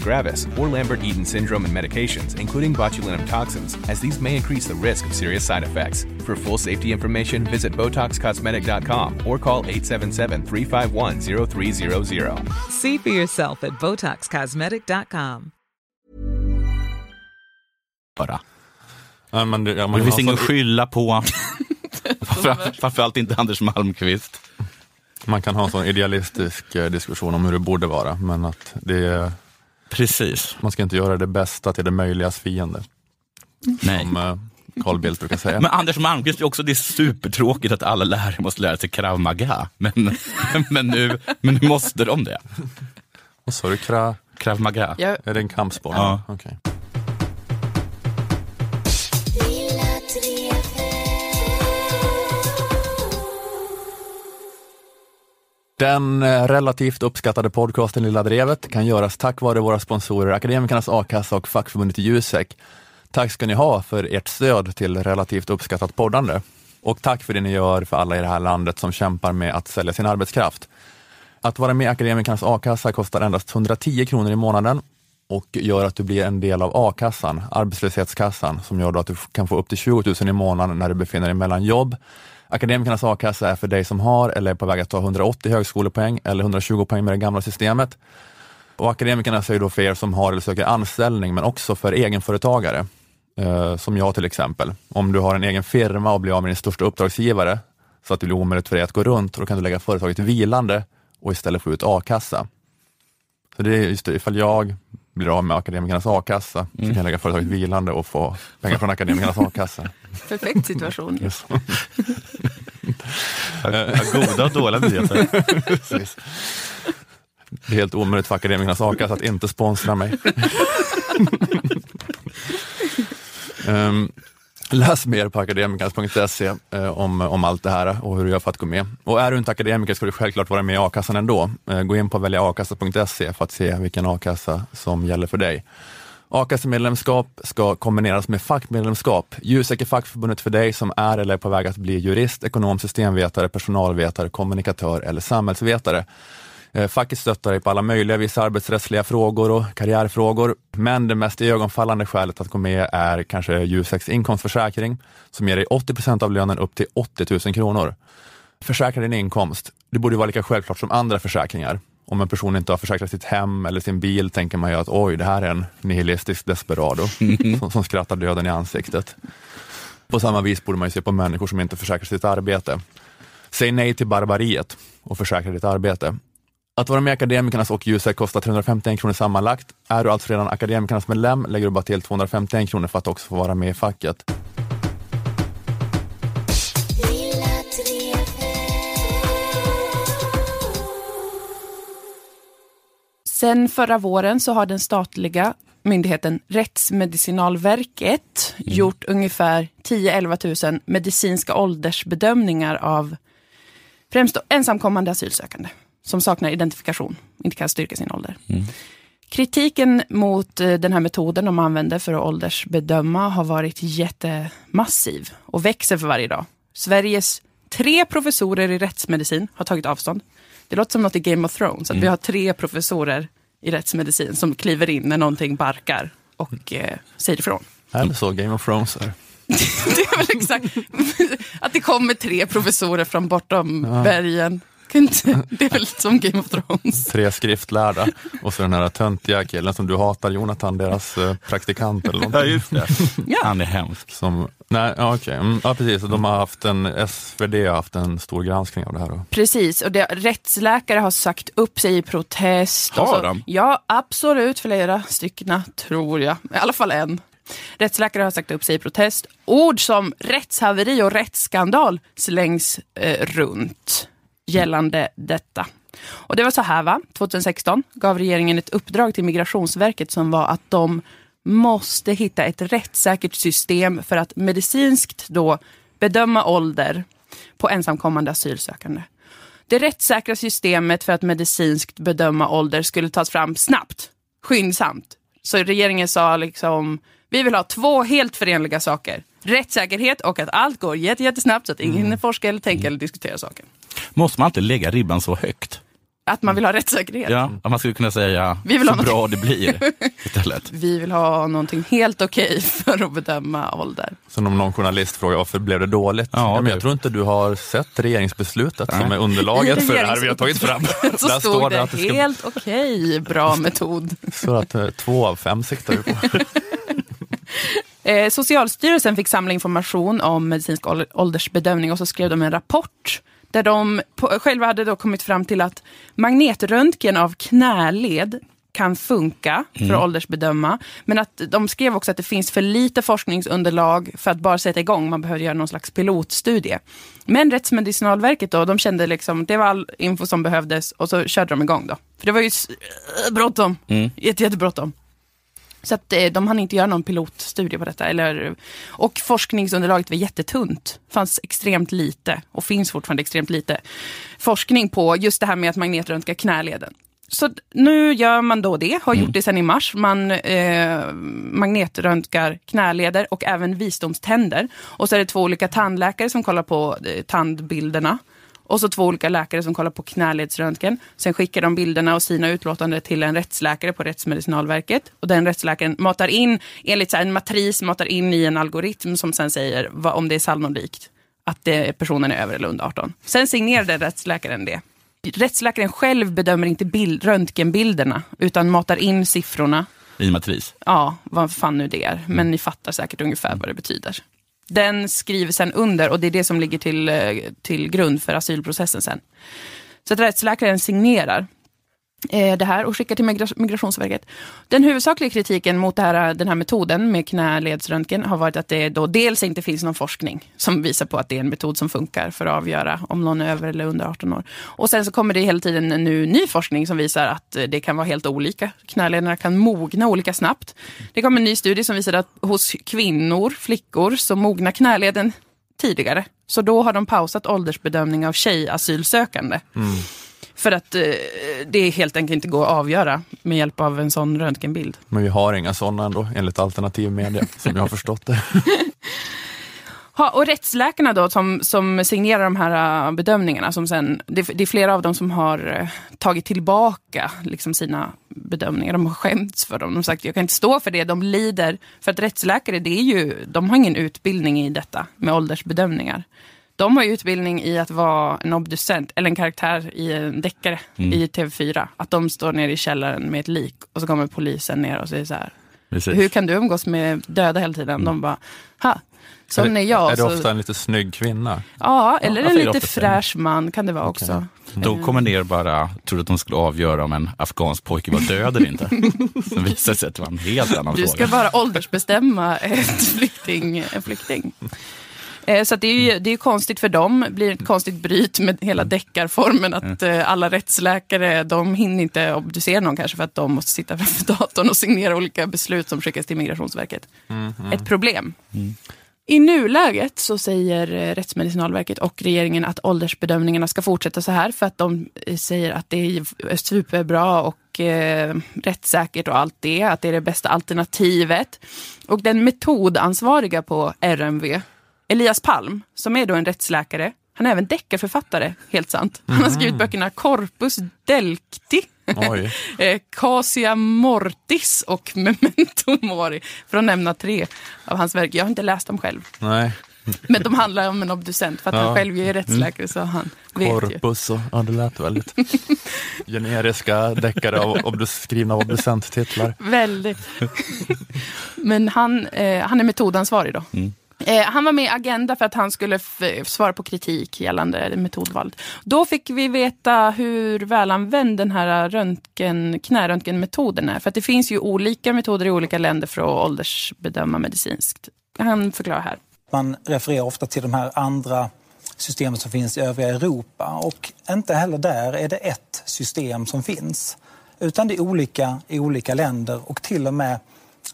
gravis, or Lambert-Eaton syndrome and medications, including botulinum toxins, as these may increase the risk of serious side effects. For full safety information, visit BotoxCosmetic.com or call 877-351-0300. See for yourself at BotoxCosmetic.com. Ja, men det, ja, man Det finns ingen att skylla på. Framför- Framförallt inte Anders Malmqvist. Man kan ha en sån idealistisk eh, diskussion om hur det borde vara, men att det, är- Precis. man ska inte göra det bästa till det möjligas fiende, Nej. som eh, Carl Bildt brukar säga. Men Anders Malmqvist också, det är supertråkigt att alla lärare måste lära sig krav maga. Men, men, nu, men nu måste de det. Vad sa du, kra? Krav maga. Jag, Är det en kampsport? Ja. Okej. Den eh, relativt uppskattade podcasten Lilla Drevet kan göras tack vare våra sponsorer Akademikernas A-kassa och fackförbundet Jusek. Tack ska ni ha för ert stöd till relativt uppskattat poddande. Och tack för det ni gör för alla i det här landet som kämpar med att sälja sin arbetskraft. Att vara med i Akademikernas A-kassa kostar endast 110 kronor i månaden och gör att du blir en del av a-kassan, arbetslöshetskassan, som gör då att du kan få upp till 20 000 i månaden när du befinner dig mellan jobb. Akademikernas a-kassa är för dig som har eller är på väg att ta 180 högskolepoäng eller 120 poäng med det gamla systemet. Och akademikerna är då för er som har eller söker anställning, men också för egenföretagare, eh, som jag till exempel. Om du har en egen firma och blir av med din största uppdragsgivare, så att det blir omöjligt för dig att gå runt, då kan du lägga företaget vilande och istället få ut a-kassa. Så det är just det, ifall jag blir av med akademikernas a-kassa, så kan jag lägga företaget vilande och få pengar från akademikernas a-kassa. perfekt situation. Goda och dåliga nyheter. Precis. Det är helt omöjligt för akademikernas a-kassa att inte sponsra mig. Ehm, läs mer på akademikernas.se eh, om, om allt det här och hur du gör för att gå med. Och är du inte akademiker ska du självklart vara med i a-kassan ändå. Eh, gå in på väljaakassa.se för att se vilken a-kassa som gäller för dig. A-kassemedlemskap ska kombineras med fackmedlemskap. Jusek är fackförbundet för dig som är eller är på väg att bli jurist, ekonom, systemvetare, personalvetare, kommunikatör eller samhällsvetare. Eh, Facket stöttar dig på alla möjliga vissa arbetsrättsliga frågor och karriärfrågor, men det mest ögonfallande skälet att gå med är kanske Juseks inkomstförsäkring som ger dig 80% av lönen upp till 80 000 kronor. Försäkra din inkomst. Det borde vara lika självklart som andra försäkringar. om en person inte har försäkrat sitt hem eller sin bil tänker man ju att oj, det här är en nihilistisk desperado som, som skrattar döden i ansiktet. På samma vis borde man ju se på människor som inte försäkrar sitt arbete. Säg nej till barbariet och försäkra ditt arbete. Att vara med i Akademikernas och Jusek kostar 351 kronor sammanlagt. Är du alltså redan Akademikernas medlem lägger du bara till 251 kronor för att också få vara med i facket. Sen förra våren så har den statliga myndigheten Rättsmedicinalverket gjort ungefär 10-11 000 medicinska åldersbedömningar av främst ensamkommande asylsökande som saknar identifikation, inte kan styrka sin ålder. Kritiken mot eh, den här metoden de använder för att åldersbedöma har varit jättemassiv och växer för varje dag. Sveriges tre professorer i rättsmedicin har tagit avstånd. Det låter som något i Game of Thrones, att vi har tre professorer i rättsmedicin som kliver in när någonting barkar och eh, säger ifrån. Är det så Game of Thrones är? Det är väl exakt, att det kommer tre professorer från bortom bergen. Kan inte- Det är väl som Game of Thrones. Tre skriftlärda och så den här töntiga killen som du hatar, Jonathan, deras eh, praktikant eller någonting. Ja, just det. Ja. Han är hemsk. Som, nej, ja, okej. Mm, ja, precis. De har haft en, SvD har haft en stor granskning av det här. Då. Precis, och det, rättsläkare har sagt upp sig i protest. Har och så, de? Ja, absolut. Flera stycken, tror jag. I alla fall en. Rättsläkare har sagt upp sig i protest. Ord som rättshaveri och rättsskandal slängs eh, runt gällande detta. Och det var så här, va? 2016 gav regeringen ett uppdrag till Migrationsverket som var att de måste hitta ett rättssäkert system för att medicinskt då bedöma ålder på ensamkommande asylsökande. Det rättssäkra systemet för att medicinskt bedöma ålder skulle tas fram snabbt, skyndsamt. Så regeringen sa liksom, vi vill ha två helt förenliga saker. Rättssäkerhet och att allt går jätte- jättesnabbt så att ingen hinner forska eller tänka eller diskutera saken. Måste man inte lägga ribban så högt? Att man vill ha rättssäkerhet. Ja, att man skulle kunna säga Vi vill så ha något- bra det blir istället. Vi vill ha någonting helt okej för att bedöma ålder. Sen om någon journalist frågar varför blev det dåligt? Ja, men det- jag tror inte du har sett regeringsbeslutet Nej. som är underlaget för det här vi har tagit fram. Så Där stod står det, att det ska helt okej, bra metod. Så att eh, två av fem siktar vi på. Eh, Socialstyrelsen fick samla information om medicinsk ål- åldersbedömning och så skrev de en rapport där de på, själva hade då kommit fram till att magnetröntgen av knäled kan funka för att åldersbedöma. Men att de skrev också att det finns för lite forskningsunderlag för att bara sätta igång. Man behöver göra någon slags pilotstudie. Men Rättsmedicinalverket då, de kände liksom det var all info som behövdes och så körde de igång då. För det var ju bråttom. Jätte, jättebråttom. Så att eh, de hann inte göra någon pilotstudie på detta. Eller, och forskningsunderlaget var jättetunt. fanns extremt lite, och finns fortfarande extremt lite, forskning på just det här med att magnetröntga knäleden. Så nu gör man då det, har gjort det sedan i mars. Man eh, magnetröntgar knäleder och även visdomständer. Och så är det två olika tandläkare som kollar på eh, tandbilderna. Och så två olika läkare som kollar på knäledsröntgen. Sen skickar de bilderna och sina utlåtande till en rättsläkare på Rättsmedicinalverket. Och den rättsläkaren matar in, enligt så en matris, matar in i en algoritm som sen säger vad, om det är sannolikt att det, personen är över eller under 18. Sen signerar den rättsläkaren det. Rättsläkaren själv bedömer inte bild, röntgenbilderna, utan matar in siffrorna. I matris. Ja, vad fan nu det är. Men ni fattar säkert ungefär vad det betyder. Den skriver sen under och det är det som ligger till, eh, till grund för asylprocessen sen. Så att rättsläkaren signerar Eh, det här och skickar till Migrationsverket. Den huvudsakliga kritiken mot det här, den här metoden med knäledsröntgen har varit att det då dels inte finns någon forskning som visar på att det är en metod som funkar för att avgöra om någon är över eller under 18 år. Och sen så kommer det hela tiden nu ny forskning som visar att det kan vara helt olika. Knälederna kan mogna olika snabbt. Det kom en ny studie som visade att hos kvinnor, flickor, så mognar knäleden tidigare. Så då har de pausat åldersbedömning av tjejasylsökande. Mm. För att eh, det helt enkelt inte går att avgöra med hjälp av en sån röntgenbild. Men vi har inga sådana ändå, enligt alternativ media, som jag har förstått det. Ha, och rättsläkarna då som, som signerar de här äh, bedömningarna, som sen, det, det är flera av dem som har äh, tagit tillbaka liksom, sina bedömningar. De har skämts för dem. De har sagt jag kan inte stå för det. De lider. För att rättsläkare, det är ju, de har ingen utbildning i detta med åldersbedömningar. De har ju utbildning i att vara en obducent, eller en karaktär i en deckare Mm. i TV4. Att de står nere i källaren med ett lik och så kommer polisen ner och säger så här. Precis. Hur kan du umgås med döda hela tiden? De bara, ha, sån är jag. Är det ofta en lite snygg kvinna? ja, eller varför en lite fräsch man kan det vara också. De kommer ner bara trodde att de skulle avgöra om en afghansk pojke var död eller inte. Sen visade det sig att det var en helt annan Du fråga. ska bara åldersbestämma ett flykting, en flykting. Eh, Så det är ju det är konstigt för dem, blir ett konstigt bryt med hela deckarformen att eh, alla rättsläkare, de hinner inte obducera någon kanske för att de måste sitta framför datorn och signera olika beslut som skickas till Migrationsverket. Ett problem. I nuläget så säger eh, Rättsmedicinalverket och regeringen att åldersbedömningarna ska fortsätta så här för att de säger att det är superbra och eh, rättssäkert och allt det, att det är det bästa alternativet. Och den metodansvariga på RMV, Elias Palm, som är då en rättsläkare, han är även deckarförfattare, helt sant. Han har skrivit böckerna Corpus Delcti, eh, Casia Mortis och Memento Mori, för att nämna tre av hans verk. Jag har inte läst dem själv, Nej. men de handlar om en obducent. För att han Ja. själv är rättsläkare så han vet ju. Och, ja det lät väldigt generiska deckare av, obdus, skrivna av obducenttitlar. Väldigt. Men han, eh, han är metodansvarig då. Eh, han var med i Agenda för att han skulle svara på kritik gällande metodvalet. Då fick vi veta hur välanvänd den här röntgen, knäröntgenmetoden är. För att det finns ju olika metoder i olika länder för att åldersbedöma medicinskt. Han förklarar här. Man refererar ofta till de här andra systemen som finns i övriga Europa och inte heller där är det ett system som finns. Utan det är olika i olika länder och till och med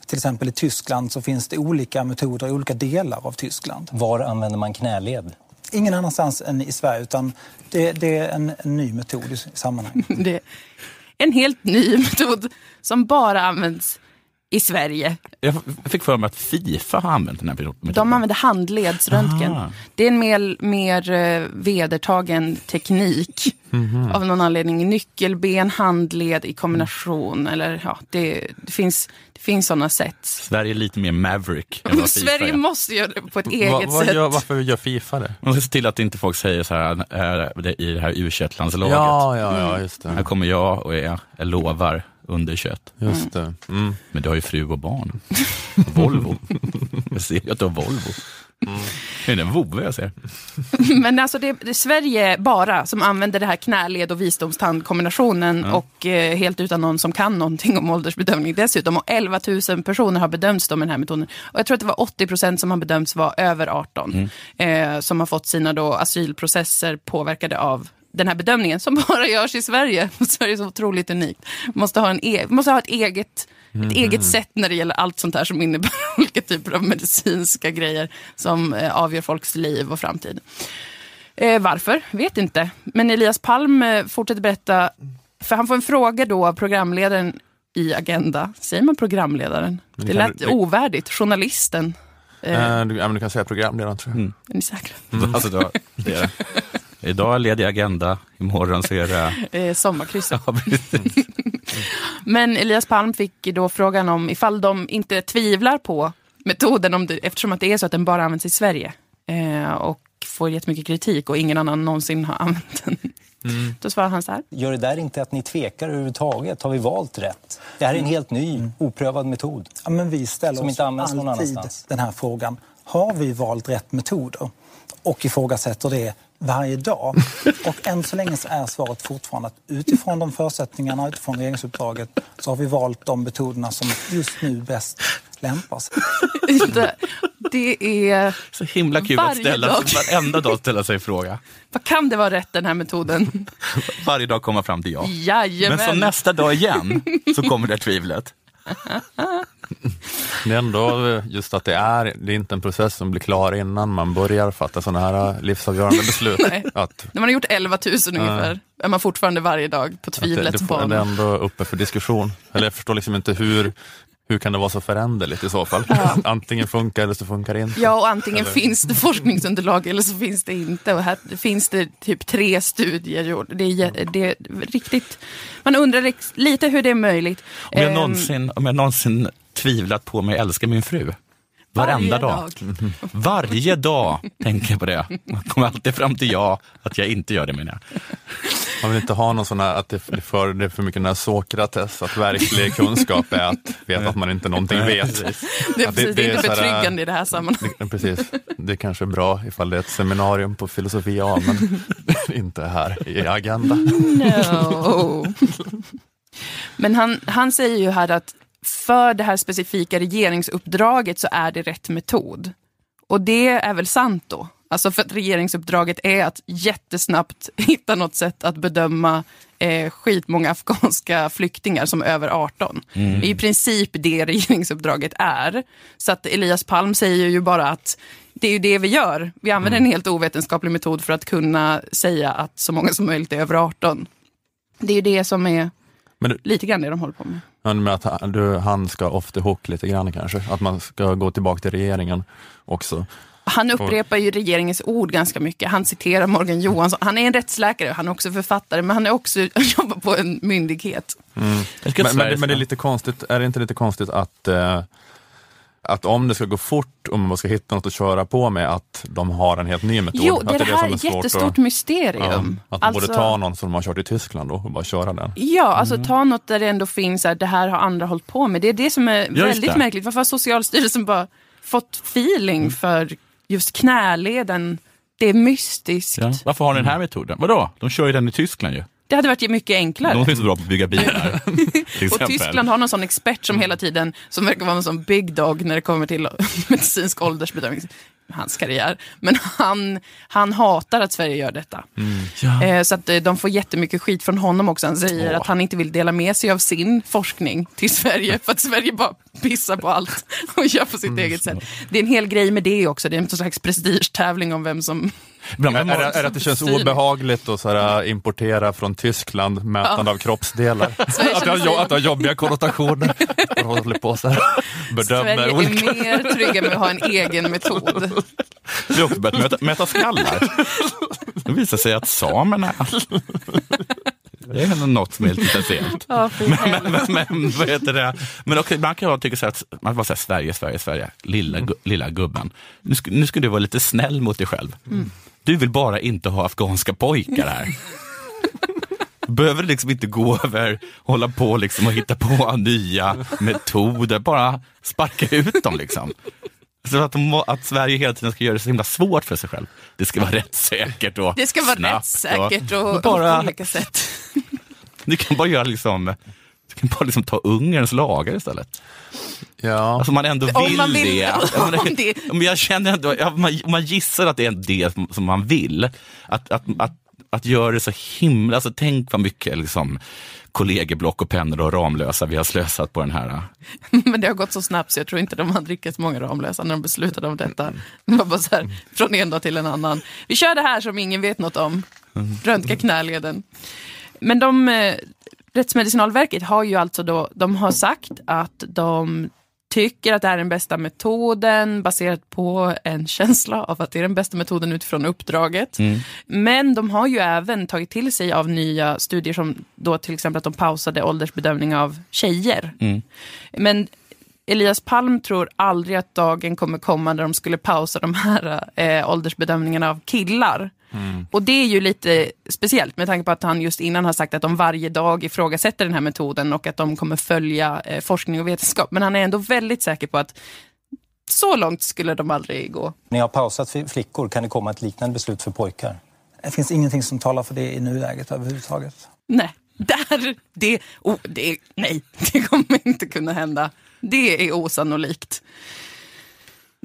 till exempel i Tyskland så finns det olika metoder i olika delar av Tyskland. Var använder man knäled? Ingen annanstans än i Sverige utan det, det är en, en ny metod i sammanhanget. Det är en helt ny metod som bara används i Sverige. Jag fick för mig att Fifa har använt den här metoden. De använder handledsröntgen. Aha. Det är en mer, mer eh, vedertagen teknik. Av någon anledning. Nyckelben, handled i kombination. Eller, ja, det, det finns, det finns sådana sätt. Sverige är lite mer Maverick än vad Fifa Sverige är. måste göra det på ett eget Va, vad sätt. gör, varför gör Fifa det? Man ska se till att inte folk säger så här äh, det i det här u landslaget Ja, ja, ja, just Här det. kommer jag och jag, jag lovar under kött. Just det. Mm. Men du har ju fru och barn. Volvo. Jag ser ju att du har Volvo. Är det en vovve jag ser? Men alltså det, det är Sverige bara som använder det här knäled och visdomstandkombinationen och eh, helt utan någon som kan någonting om åldersbedömning dessutom. Och 11 000 personer har bedömts med den här metoden. Och jag tror att det var 80 procent som har bedömts vara över 18. Eh, som har fått sina då asylprocesser påverkade av den här bedömningen som bara görs i Sverige. Sverige är så otroligt unikt. Måste ha, en e- måste ha ett eget ett eget sätt när det gäller allt sånt här som innebär olika typer av medicinska grejer som eh, avgör folks liv och framtid. Eh, varför? Vet inte. Men Elias Palm eh, fortsätter berätta, för han får en fråga då av programledaren i Agenda. Säger man programledaren? Det lät du- ovärdigt. Journalisten. Eh, Eh, du, ja, men du kan säga programledaren tror jag. Är ni säkra? Alltså, då, det är, idag är ledig agenda, imorgon så är det... Eh, sommarkrysset. Ja. Men Elias Palm fick då frågan om ifall de inte tvivlar på metoden om det, eftersom att det är så att den bara används i Sverige. Eh, och får jättemycket kritik och ingen annan någonsin har använt den. Då svarar han så här. Gör det där inte att ni tvekar överhuvudtaget? Har vi valt rätt? Det här är en helt ny, oprövad metod. Ja, men vi ställer Som oss inte används någon alltid annanstans. den här frågan. Har vi valt rätt metoder? Och ifrågasätter det varje dag. Och än så länge så är svaret fortfarande att utifrån de förutsättningarna, utifrån regeringsuppdraget, så har vi valt de metoderna som just nu bäst lämpar sig. Det, det är, Så himla kul att ställa, dag. varenda dag ställa sig fråga. vad kan det vara rätt den här metoden? Varje dag komma fram till ja. Jajamän. Men så nästa dag igen så kommer det tvivlet. Det är ändå just att det är, det är inte en process som blir klar innan man börjar fatta sådana här eh, livsavgörande beslut. Nej. att, När man har gjort 11 000 ungefär är man fortfarande varje dag på det, tvivlets det, får- det är ändå uppe för diskussion. Eller jag förstår liksom inte hur, hur kan det vara så föränderligt i så fall? Antingen funkar eller så funkar det inte. Ja, och antingen Eller- finns det forskningsunderlag eller så finns det inte. Och här finns det typ tre studier gjorda. Det är, jä- det är riktigt... Man undrar lite hur det är möjligt. Om jag, Ehm, någonsin, om jag någonsin tvivlat på mig älskar min fru. Varenda Varje dag. Varje dag tänker jag på det. Jag kommer alltid fram till ja, att jag inte gör det menar jag. Man vill inte ha någon sån här, att det är för, det är för mycket den här Sokrates, att verklig kunskap är att veta att man inte någonting vet. Det är, Att precis, det, är inte så här, betryggande i det här sammanhanget. det, precis, det kanske är bra ifall det är ett seminarium på filosofia, men inte här i Agenda. No. Men han, han säger ju här att för det här specifika regeringsuppdraget så är det rätt metod. Och det är väl sant då? Alltså för att regeringsuppdraget är att jättesnabbt hitta något sätt att bedöma eh, skitmånga afghanska flyktingar som över 18. Det är i princip det regeringsuppdraget är. Så att Elias Palm säger ju bara att det är ju det vi gör. Vi använder en helt ovetenskaplig metod för att kunna säga att så många som möjligt är över 18. Det är ju det som är du- lite grann det de håller på med. Men med att han, du, han ska off the hook lite grann kanske, att man ska gå tillbaka till regeringen också. Han upprepar ju regeringens ord ganska mycket. Han citerar Morgan Johansson. Han är en rättsläkare, han är också författare, men han är också jobbar på en myndighet. Att Men, men, det- men det är lite konstigt, är det inte lite konstigt att, eh, att om det ska gå fort och man ska hitta något att köra på med, att de har en helt ny metod? Jo, att det, det här är ett jättestort att, mysterium. ja, att man Alltså- borde ta någon som de har kört i Tyskland då och bara köra den. Ja, alltså ta något där det ändå finns att det här har andra hållit på med. Det är det som är just väldigt det. märkligt. Varför har Socialstyrelsen bara fått feeling för just knäleden? Det är mystiskt. Ja. Varför har ni den här metoden? Vadå? De kör ju den i Tyskland ju. Det hade varit mycket enklare. De är så bra på att bygga bilar. Och. Tyskland har någon sån expert som hela tiden, som verkar vara en sån big dog när det kommer till medicinsk åldersbedömning. Hans karriär. Men han, han hatar att Sverige gör detta. Eh, Så att eh, de får jättemycket skit från honom också. Han säger Åh. att han inte vill dela med sig av sin forskning till Sverige för att Sverige bara pissar på allt och gör på sitt eget sätt. Det är en hel grej med det också. Det är en slags prestigetävling om vem som... Ibland Är, är, är det att det känns obehagligt att så här, importera från Tyskland mätande av kroppsdelar? Att, det har, känner sig- jo- att det har jobbiga konnotationer. Man håller på så här, bedömer Sverige olika... är mer trygga med att ha en egen metod. Vi har också börjat möta, möta skallar. Det visar sig att samerna... Det är något som är lite speciellt. Ja, Men, men, men, vad heter det? men också, man kan ju tycka så att man bara säger Sverige, Sverige, Sverige. Lilla, gu- lilla gubben. Nu ska, nu ska du vara lite snäll mot dig själv. Du vill bara inte ha afghanska pojkar här. Behöver liksom inte gå över, hålla på liksom och hitta på nya metoder. Bara sparka ut dem liksom. Så att, de, att Sverige hela tiden ska göra det så himla svårt för sig själv. Det ska vara rättssäkert och Det ska vara snabbt rättssäkert och, bara, på olika sätt. Du kan bara göra liksom, du kan bara liksom ta Ungerns lagar istället. Ja. Alltså om man ändå Om vill man vill- det. Om det- men jag känner man, om man gissar att det är det som, man vill, att, att, att, att göra det så himla, alltså tänk vad mycket liksom, kollegieblock och pennor och Ramlösa vi har slösat på den här. Men det har gått så snabbt så jag tror inte de hade riktigt många Ramlösa när de beslutade om detta. Det var bara så här, från en dag till en annan. Vi kör det här som ingen vet något om. Röntga knäleden. Men de, eh, Rättsmedicinalverket har ju alltså då, de har sagt att de tycker att det är den bästa metoden baserat på en känsla av att det är den bästa metoden utifrån uppdraget. Men de har ju även tagit till sig av nya studier som då till exempel att de pausade åldersbedömning av tjejer. Men Elias Palm tror aldrig att dagen kommer komma där de skulle pausa de här eh, åldersbedömningarna av killar. Och det är ju lite speciellt med tanke på att han just innan har sagt att de varje dag ifrågasätter den här metoden och att de kommer följa eh, forskning och vetenskap. Men han är ändå väldigt säker på att så långt skulle de aldrig gå. Ni har pausat för flickor. Kan det komma ett liknande beslut för pojkar? Det finns ingenting som talar för det i nuläget överhuvudtaget. Nej, där, det, oh, det, nej, det kommer inte kunna hända. Det är osannolikt.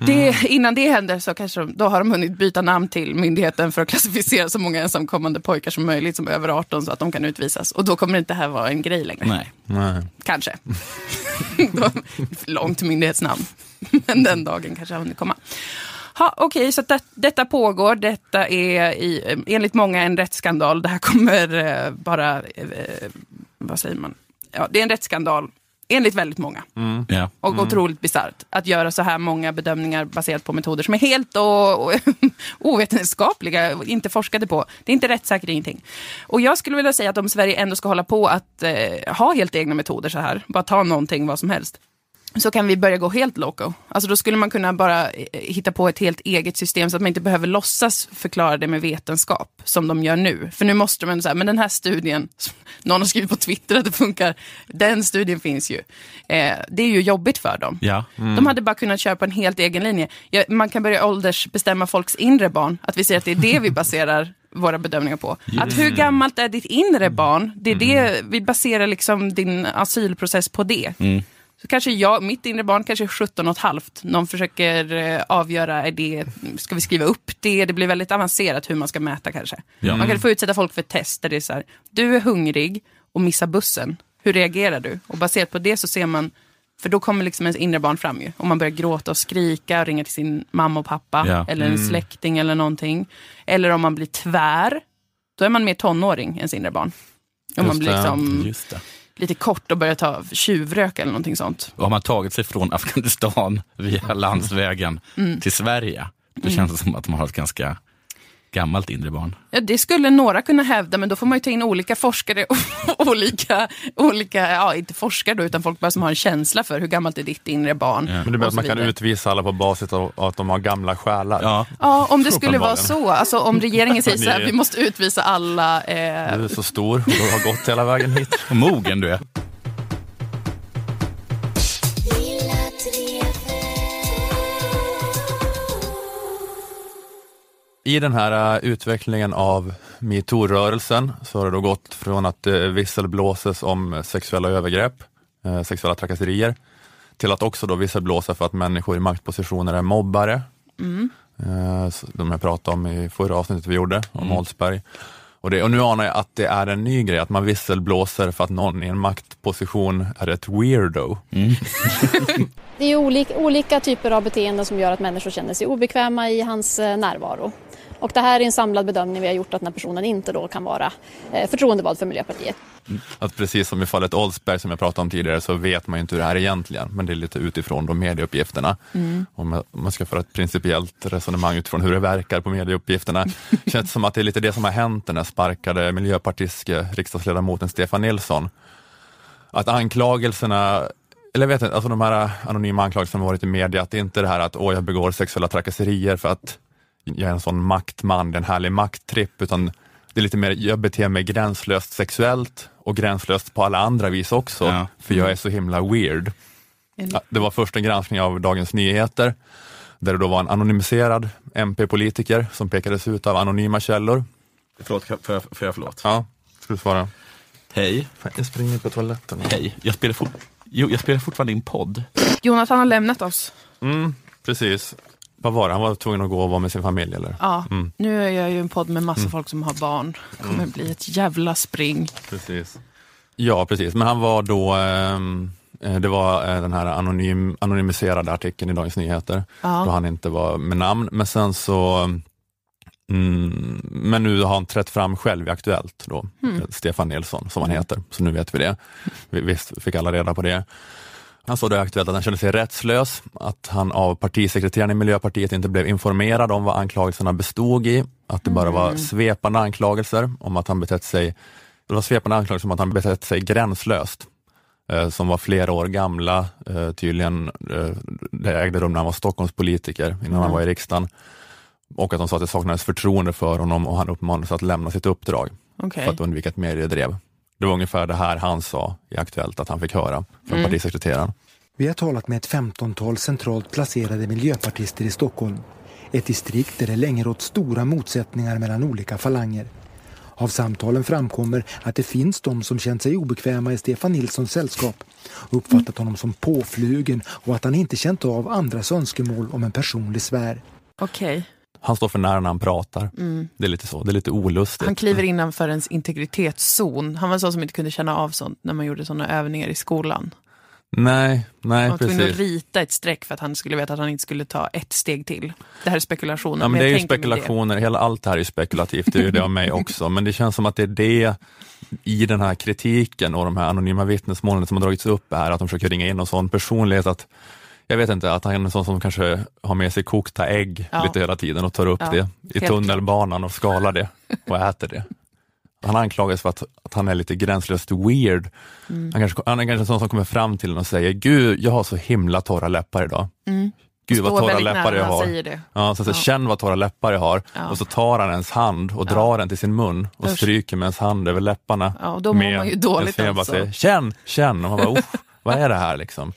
Det, innan det händer så kanske de, då har de hunnit byta namn till myndigheten för att klassificera så många ensamkommande pojkar som möjligt som är över 18 så att de kan utvisas. Och då kommer inte det här vara en grej längre. Nej. Nej. Kanske. Långt myndighetsnamn. Men den dagen kanske har hunnit komma. Ha, Okej, så att det, detta pågår. Detta är i, enligt många en rättsskandal. Det här kommer eh, bara, eh, vad säger man? Ja, det är en rättsskandal enligt väldigt många. Ja. Och otroligt bisarrt att göra så här många bedömningar baserat på metoder som är helt och, och, ovetenskapliga och inte forskade på. Det är inte rättssäkert ingenting. Och jag skulle vilja säga att om Sverige ändå ska hålla på att eh, ha helt egna metoder så här, bara ta någonting, vad som helst, så kan vi börja gå helt loco. Alltså då skulle man kunna bara eh, hitta på ett helt eget system så att man inte behöver låtsas förklara det med vetenskap som de gör nu. För nu måste man säga, men den här studien, någon har skrivit på Twitter att det funkar, den studien finns ju. Eh, det är ju jobbigt för dem. Ja. De hade bara kunnat köra på en helt egen linje. Ja, man kan börja åldersbestämma folks inre barn, att vi säger att det är det vi baserar våra bedömningar på. Att hur gammalt är ditt inre barn? Det är det, vi baserar liksom din asylprocess på det. Så kanske jag, mitt inre barn kanske är 17 och ett halvt. Någon försöker eh, avgöra, är det, ska vi skriva upp det? Det blir väldigt avancerat hur man ska mäta kanske. Ja. Man kan få utsätta folk för test där det är så här, du är hungrig och missar bussen. Hur reagerar du? Och baserat på det så ser man, för då kommer liksom ens inre barn fram ju. Om man börjar gråta och skrika och ringa till sin mamma och pappa. Ja. Eller en släkting eller någonting. Eller om man blir tvär. Då är man mer tonåring än sin inre barn. Om man Just blir det. liksom Just det. Lite kort och börjar ta tjuvrök eller någonting sånt. Och har man tagit sig från Afghanistan via landsvägen Mm. till Sverige, då känns det som att man har ett ganska gammalt inre barn. Ja, det skulle några kunna hävda, men då får man ju ta in olika forskare och olika, olika ja inte forskare då, utan folk bara som har en känsla för hur gammalt är ditt inre barn. Ja. Men det betyder och att man kan utvisa alla på basis av att de har gamla själar. Ja, Ja, om det skulle vara så. Alltså om regeringen säger så här, vi måste utvisa alla. Eh, Du är så stor och du har gått hela vägen hit. och mogen du är. I den här eh, utvecklingen av metoo-rörelsen så har det då gått från att det visselblåses om eh, sexuella övergrepp, eh, sexuella trakasserier, till att också då visselblåsa för att människor i maktpositioner är mobbare. Eh, så De jag pratade om i förra avsnittet vi gjorde, om Holsberg. Och, det, och nu anar jag att det är en ny grej, att man visselblåser för att någon i en maktposition är ett weirdo. Det är olika, olika typer av beteenden som gör att människor känner sig obekväma i hans eh, närvaro. Och det här är en samlad bedömning vi har gjort att den här personen inte då kan vara eh, förtroendevald för Miljöpartiet. Att precis som i fallet Oldsberg som jag pratade om tidigare så vet man ju inte hur det här är egentligen, men det är lite utifrån de medieuppgifterna. Jag- om man ska föra ett principiellt resonemang utifrån hur det verkar på medieuppgifterna, känns som att det är lite det som har hänt den här sparkade miljöpartistiske riksdagsledamoten Stefan Nilsson. Att anklagelserna eller jag vet inte, alltså de här anonyma anklagelserna som varit i media, att det inte är det här att åh, jag begår sexuella trakasserier för att jag är en sån maktman, det är en härlig makttripp, utan det är lite mer, jag beter mig gränslöst sexuellt och gränslöst på alla andra vis också, Ja. för jag är så himla weird. Ja, Det var först en granskning av Dagens Nyheter, där det då var en anonymiserad MP-politiker som pekades ut av anonyma källor. Förlåt, får jag, får jag förlåt? Ja, ska du svara? Hej, Jag springer på toaletten. hej. Jag spelar, fort, jo, jag spelar fortfarande in podd. Jonathan har lämnat oss. Mm, precis. Vad var det? Han var tvungen att gå och vara med sin familj eller? Ja, Mm. nu är jag ju en podd med massa folk som har barn. Det kommer bli ett jävla spring. Precis. Ja, precis. Men han var då, ehm, eh, det var eh, den här anonym, anonymiserade artikeln i Dagens Nyheter, Ja. då han inte var med namn. Men sen så, mm, men nu har han trätt fram själv i Aktuellt då, Mm. Stefan Nilsson som han heter, så nu vet vi det. Vi visst fick alla reda på det. Han sa då i Aktuellt att han kände sig rättslös, att han av partisekreteraren i Miljöpartiet inte blev informerad om vad anklagelserna bestod i, att det bara var svepande anklagelser om att han betett sig det var svepande anklagelser om att han betett sig gränslöst, eh, som var flera år gamla, eh, tydligen, eh, det ägde rum när han var Stockholmspolitiker, innan han var i riksdagen. Och att de sa att det saknades förtroende för honom och han uppmanades att lämna sitt uppdrag Okej. för att undvika ett mediedrev. Det var ungefär det här han sa i Aktuellt att han fick höra från partisekreteraren. Vi har talat med ett femtontal centralt placerade miljöpartister i Stockholm. Ett distrikt där det länge rått stora motsättningar mellan olika falanger. Av samtalen framkommer att det finns de som känt sig obekväma i Stefan Nilssons sällskap och uppfattat honom som påflugen och att han inte känt av andras önskemål om en personlig sfär. Okej. Han står för när när han pratar. Det är lite så, det är lite olustigt. Han kliver innanför ens integritetszon. Han var en sån som inte kunde känna av sånt när man gjorde såna övningar i skolan. Nej, nej Han var tvungen att precis. rita ett streck för att han skulle veta att han inte skulle ta ett steg till. Det här är spekulationer. Ja, men det är ju mig det. spekulationer, hela allt det här är spekulativt, det är ju det av mig också, men det känns som att det är det i den här kritiken och de här anonyma vittnesmålen som har dragits upp är att de försöker ringa in någon sån personlighet att jag vet inte, att han är en sån som kanske har med sig kokta ägg Ja. lite hela tiden och tar upp Ja, det i tunnelbanan och skalar det och äter det. Han anklagas för att, att han är lite gränslöst weird. Mm. Han, kanske, han är kanske en sån som kommer fram till en och säger, gud jag har så himla torra läppar idag. Mm. Gud vad torra läppar jag har. Ja, så, så, Ja. Känn vad torra läppar jag har. Ja. Och så tar han ens hand och drar den till sin mun och Usch. stryker med ens hand över läpparna. Ja, och då mår man ju dåligt bara alltså. säger, känn, känn. Och man bara, "Uff, vad är det här liksom?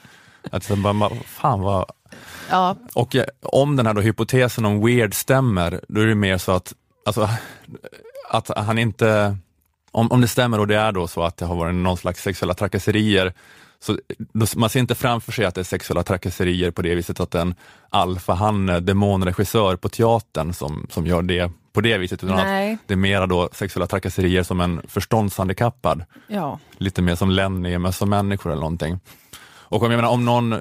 Att så bara, fan vad... Ja, Och eh, om den här då hypotesen om weird stämmer, då är det mer så att, alltså, att han inte, om, om det stämmer och det är då så att det har varit någon slags sexuella trakasserier, så man ser inte framför sig att det är sexuella trakasserier på det viset att en alfahanne, demonregissör på teatern som, som gör det på det viset, utan Nej. att det är mera då sexuella trakasserier som en förståndshandikappad ja. lite mer som Lenny med som människor eller någonting. Och om, jag menar, om någon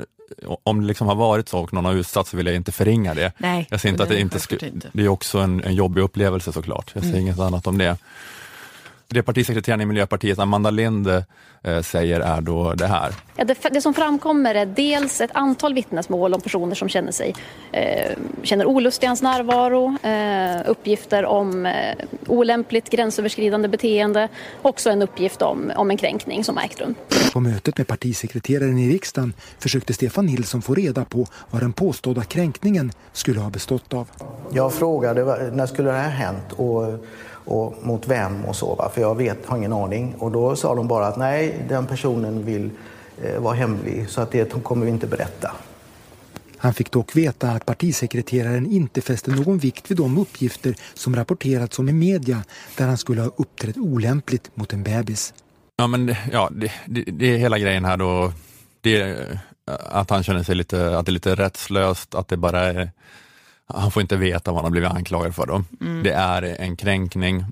om det liksom har varit så och någon har utsatts så vill jag inte förringa det. Nej, jag säger inte att det inte inte. det är också en, en jobbig upplevelse såklart. Jag säger Mm. inget annat om det. Det partisekreteraren i Miljöpartiet, Amanda Lind, eh, säger är då det här. Ja, det, det som framkommer är dels ett antal vittnesmål om personer som känner sig eh, känner olust i hans närvaro, eh, uppgifter om eh, olämpligt gränsöverskridande beteende, också en uppgift om, om en kränkning som ägt rum. På mötet med partisekreteraren i riksdagen försökte Stefan Nilsson få reda på vad den påstådda kränkningen skulle ha bestått av. Jag frågade när skulle det här hänt och, och mot vem och så. Va? För jag vet, har ingen aning. Och då sa de bara att nej, den personen vill eh, vara hemlig så att det kommer vi inte berätta. Han fick dock veta att partisekreteraren inte fäste någon vikt vid de uppgifter som rapporterats om i media där han skulle ha uppträtt olämpligt mot en bebis. Ja, men det- ja, det, det, det är hela grejen här då, det eh, att han känner sig lite, att det är lite rättslöst, att det bara är, han får inte veta vad han har blivit anklagad för då. Mm. Det är en kränkning,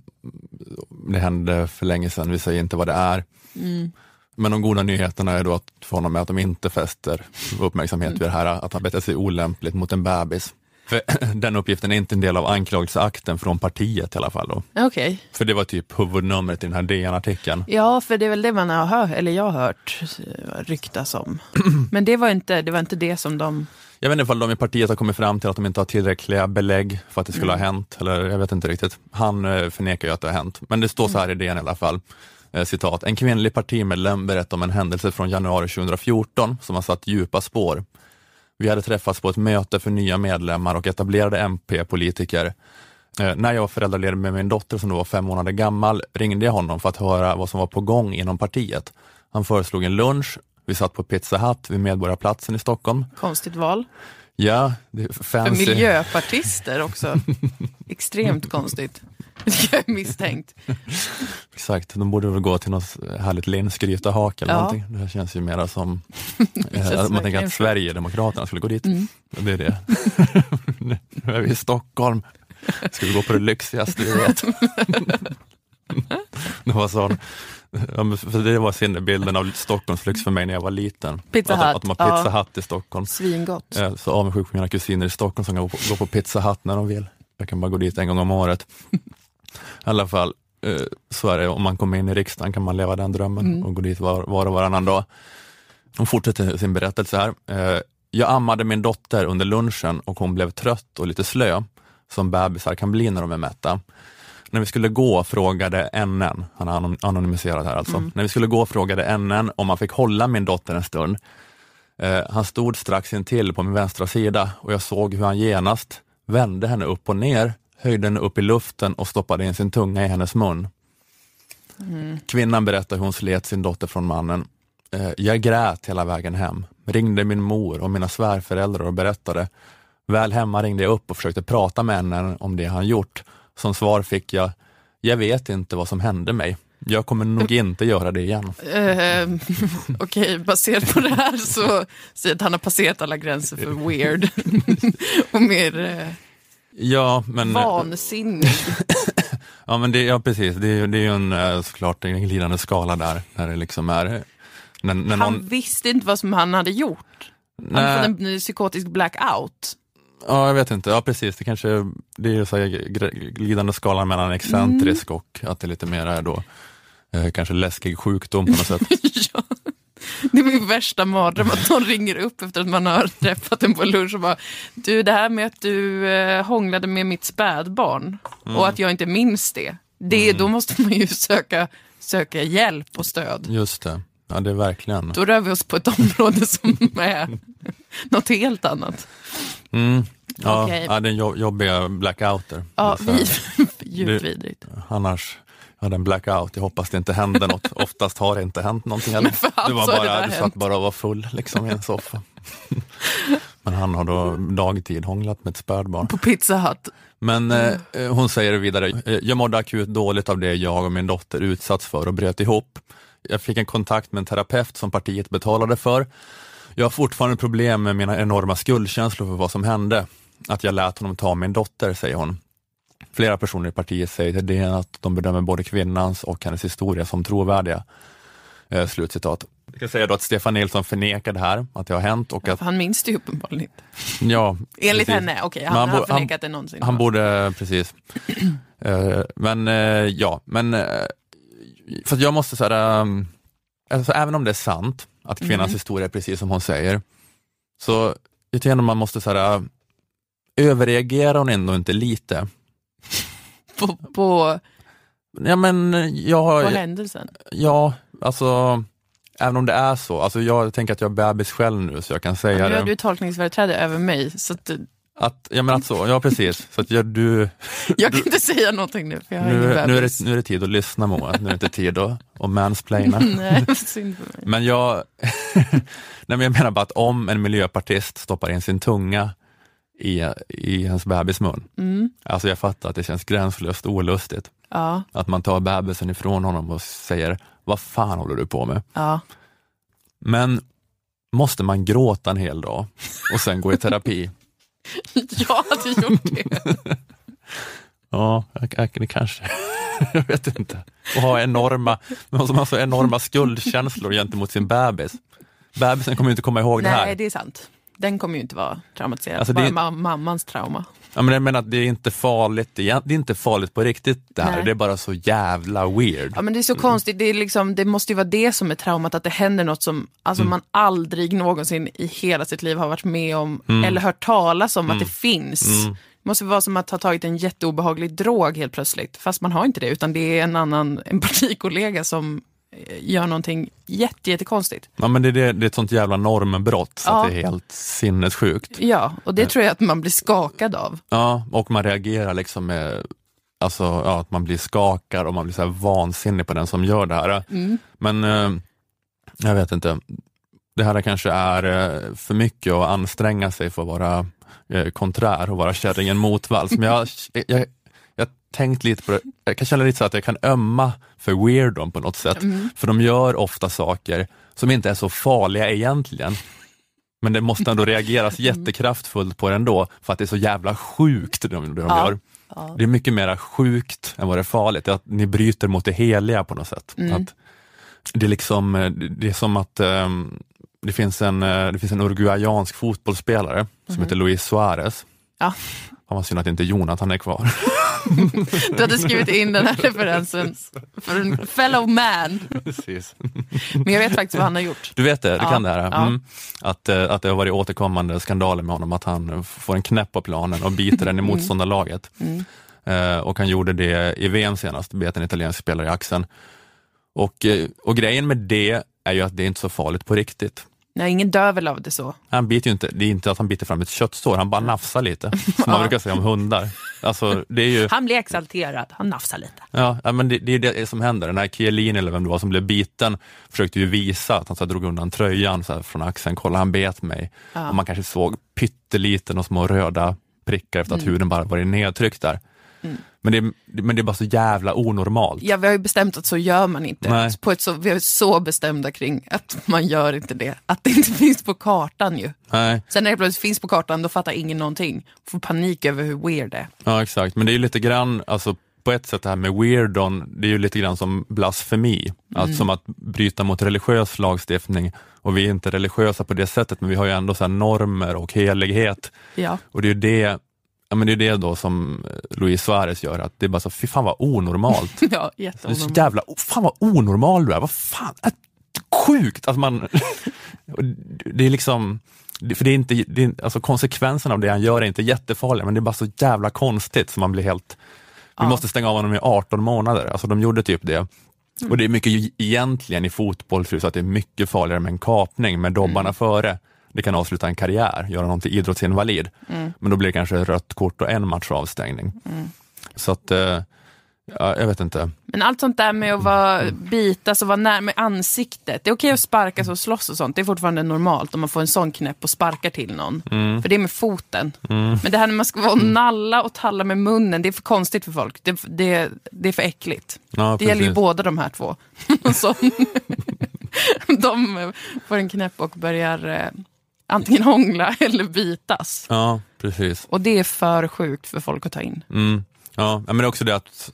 det hände för länge sedan, vi säger inte vad det är. Mm. Men de goda nyheterna är då att för honom är att de inte fäster uppmärksamhet vid det här att han betett sig olämpligt mot en bebis. För den uppgiften är inte en del av anklagelseakten från partiet i alla fall. Då. Okej. För det var typ huvudnumret i den här DN-artikeln. Ja, för det är väl det man har hört, eller jag har hört eh, ryktas om. Men det var inte det, var inte det som de... Jag vet inte ifall de i partiet har kommit fram till att de inte har tillräckliga belägg för att det skulle Mm. ha hänt, eller jag vet inte riktigt. Han eh, förnekar ju att det har hänt, men det står så här i DN i alla fall. Eh, citat, en kvinnlig partimedlem berättar om en händelse från januari 2014 som har satt djupa spår. Vi hade träffats på ett möte för nya medlemmar och etablerade MP-politiker. Eh, när jag var föräldraledig med min dotter som då var fem månader gammal ringde jag honom för att höra vad som var på gång inom partiet. Han föreslog en lunch, vi satt på Pizza Hut vid Medborgarplatsen i Stockholm. Konstigt val. Ja, det är För fancy. miljöpartister också. Extremt konstigt. Misstänkt. Exakt, de borde väl gå till något härligt linsgrytehak eller Ja. någonting. Det här känns ju mera som, eh, man tänker att. Sverigedemokraterna skulle gå dit. Mm. Det är det. nu är vi i Stockholm, ska vi gå på det lyxigaste vi vet. det var sån, för det var sinnebilden av Stockholmslyx för mig när jag var liten. Pizza att, att de har Pizza ja. Hut i Stockholm. Svingott. Så avundsjuk på mina kusiner i Stockholm som kan gå på, gå på Pizza Hut när de vill. Jag kan bara gå dit en gång om året. I alla fall, eh, så är det. Om man kommer in i riksdagen kan man leva den drömmen Mm. och gå dit var, var och varannan dag. Hon fortsätter sin berättelse här. Eh, Jag ammade min dotter under lunchen och hon blev trött och lite slö, som bebisar kan bli när de är mätta. När vi skulle gå frågade NN, han är anon- anonymiserad här alltså, Mm. när vi skulle gå frågade NN om man fick hålla min dotter en stund. Eh, han stod strax intill på min vänstra sida och jag såg hur han genast vände henne upp och ner, höjde henne upp i luften och stoppade in sin tunga i hennes mun. Mm. Kvinnan berättar hur hon slet sin dotter från mannen. Eh, jag grät hela vägen hem, ringde min mor och mina svärföräldrar och berättade. Väl hemma ringde jag upp och försökte prata med henne om det han gjort. Som svar fick jag, jag vet inte vad som hände mig. Jag kommer nog inte göra det igen. Uh, Okej, baserat på det här så säger jag att han har passerat alla gränser för weird. och mer eh, Ja, men... vansinnig. Ja, men det, ja precis, det, är ju- det är ju en, eh, såklart en glidande skala där, när det liksom är... När, när Han någon, visste inte vad som han hade gjort. Han Nej. hade fått en psykotisk blackout. ja, jag vet inte, ja precis, det kanske det är så här glidande skalan mellan excentrisk och att det lite mer är då eh, kanske läskig sjukdom på något sätt. Det är min värsta mardröm att någon ringer upp efter att man har träffat en på lunch och bara Du, det här med att du eh, hånglade med mitt spädbarn Mm. och att jag inte minns det. Det, Då måste man ju söka, söka hjälp och stöd. Just det. Ja, det är verkligen. Då rör vi oss på ett område som är något helt annat. Mm. Ja, Okej. ja, den jobb- jobbiga blackouter. Ja, Det är vi, djupt det- vidrigt. Annars, hade en blackout, jag hoppas det inte hände något. Oftast har det inte hänt någonting för Du, var bara, du satt bara och var full liksom, i en soffa. Men han har då dagtid hånglat med ett spädbarn. På Pizza Hut. Men eh, eh, hon säger vidare, eh, jag mådde akut dåligt av det jag och min dotter utsatts för och bröt ihop. Jag fick en kontakt med en terapeut som partiet betalade för. Jag har fortfarande problem med mina enorma skuldkänslor för vad som hände. Att jag lät honom ta min dotter, säger hon. Flera personer i partiet säger till DN att de bedömer både kvinnans och hennes historia som trovärdiga. Eh, slutcitat. Jag kan säga då att Stefan Nilsson förnekar det här, att det har hänt och att, För han minns det ju uppenbarligen inte. ja. Enligt precis. henne, okej, Men han har bo- förnekat det någonsin. Han borde, precis. Eh, men eh, ja, men eh, för att jag måste säga, um, alltså, även om det är sant att kvinnans Mhm. historia är precis som hon säger, så jag tycker ändå man måste säga överreagerar hon ändå inte lite? På, på, Ja men jag har, på händelsen. ja alltså även om det är så, alltså jag tänker att jag är bebis själv nu så jag kan säga Nu det. är du tolkningsföreträde över mig, så att, du- Att, ja men att så, ja precis. Så att jag, du, jag kan inte säga någonting nu, för jag har nu, ingen nu, är bebis. det, nu är det tid att lyssna Moa, nu är det inte tid att, att mansplaina. Nej, vad synd för mig. Men jag, nej men jag menar bara att om en miljöpartist stoppar in sin tunga i, i hans bebis mun, Mm. alltså jag fattar att det känns gränslöst olustigt. Ja, Att man tar bebisen ifrån honom och säger, vad fan håller du på med? ja. Men måste man gråta en hel dag och sen gå i terapi? Jag hade gjort det. Ja, det kanske, jag vet inte. Och ha enorma, man ha så enorma skuldkänslor gentemot sin bebis. Bebisen kommer inte komma ihåg det här. Nej, det är sant. Den kommer ju inte vara traumatiserad, Alltså, det bara är- ma- mammans trauma. Ja, men jag menar att det är inte farligt, det är inte farligt på riktigt det här, Nej. det är bara så jävla weird. Ja, men det är så konstigt, det, är liksom, det måste ju vara det som är traumat, att det händer något som alltså, Mm. man aldrig någonsin i hela sitt liv har varit med om Mm. eller hört talas om att Mm. det finns. Mm. Det måste vara som att ha tagit en jätteobehaglig drog helt plötsligt, fast man har inte det, utan det är en annan en partikollega som gör någonting jätte, jättekonstigt. Ja, men det, det, det är ett sånt jävla normbrott så Ja. att det är helt sinnessjukt. Ja, och det tror jag att man blir skakad av. Ja, och man reagerar liksom med, alltså ja, att man blir skakad och man blir så vansinnig på den som gör det här. Mm. Men eh, jag vet inte, det här kanske är eh, för mycket att anstränga sig för att vara eh, konträr och vara kärringen motvalls. Men jag, jag, tänkt lite på det, jag kan känna lite så att jag kan ömma för weirdon på något sätt. Mm. För de gör ofta saker som inte är så farliga egentligen. Men det måste ändå reageras jättekraftfullt på det ändå, för att det är så jävla sjukt det de, det de Ja. gör. Ja. Det är mycket mer sjukt än vad det är farligt, att ni bryter mot det heliga på något sätt. Mm. Att det, är liksom, eh, det är som att ehm, det finns en, eh, det finns en uruguayansk fotbollsspelare som Mhm. heter Luis Suarez. Ja. Han var synd att inte Jonathan är kvar. Du hade skrivit in den här referensen för en fellow man. Precis. Men jag vet faktiskt vad han har gjort. Du vet det, du Ja, kan det här? ja. Mm. Att, eh, att det har varit återkommande skandaler med honom, att han får en knäpp på planen och biter den i Mm. motståndarlaget. Mm. Eh, och han gjorde det i VM senast, bet en italiensk spelare i axeln. Och, eh, och grejen med det är ju att det är inte så farligt på riktigt. Nej, ingen dör väl av det så. Han biter ju inte, det är inte att han biter fram ett köttsår, han bara nafsar lite, som man brukar säga om hundar. Alltså, det är ju, Han blir exalterad, han nafsar lite. ja, men det, det är det som händer. Den här Chiellini eller vem det var som blev biten försökte ju visa att han så här, drog undan tröjan så här, från axeln, kolla han bet mig. Ja. Och man kanske såg pytteliten och små röda prickar efter att Mm. huden bara varit nedtryckt där. Mm. Men, det, men det är bara så jävla onormalt. Ja, vi har ju bestämt att så gör man inte. Nej. På ett så, vi är så bestämda kring att man gör inte det. Att det inte finns på kartan ju. Nej. Sen när det plötsligt finns på kartan, då fattar ingen någonting. Får panik över hur weird det är. Ja exakt, men det är ju lite grann, alltså på ett sätt det här med weirdon, det är ju lite grann som blasfemi. Alltså Mm. som att bryta mot religiös lagstiftning. Och vi är inte religiösa på det sättet, men vi har ju ändå så här normer och helighet. Ja. Och det är ju det, ja, men det, är det då som Luis Suarez gör, att det är bara så, fy fan vad onormalt. Ja, Det är så jätteonormalt. jävla, fan vad onormal du är, vad fan, äh, sjukt! Att man, det är liksom, för det är inte, det är, alltså konsekvenserna av det han gör är inte jättefarliga, men det är bara så jävla konstigt så man blir helt, Vi måste stänga av honom i 18 månader. Alltså de gjorde typ det. Mm. Och det är mycket egentligen i fotboll, så att det är mycket farligare med en kapning med dobbarna Mm. före. Det kan avsluta en karriär, göra någon till idrottsinvalid. Mm. Men då blir det kanske rött kort och en match avstängning. Mm. Så att, eh, ja, jag vet inte. Men allt sånt där med att vara, bitas och vara nära med ansiktet. Det är okej att sparkas och slåss och sånt. Det är fortfarande normalt om man får en sån knäpp och sparkar till någon. Mm. För det är med foten. Mm. Men det här när man ska vara och nalla och talla med munnen, det är för konstigt för folk. Det, det, det är för äckligt. Ja, det gäller ju båda de här två. De får en knäpp och börjar eh, antingen hångla eller bitas. Ja, precis. Och det är för sjukt för folk att ta in. Mm. Ja, men det är också det att,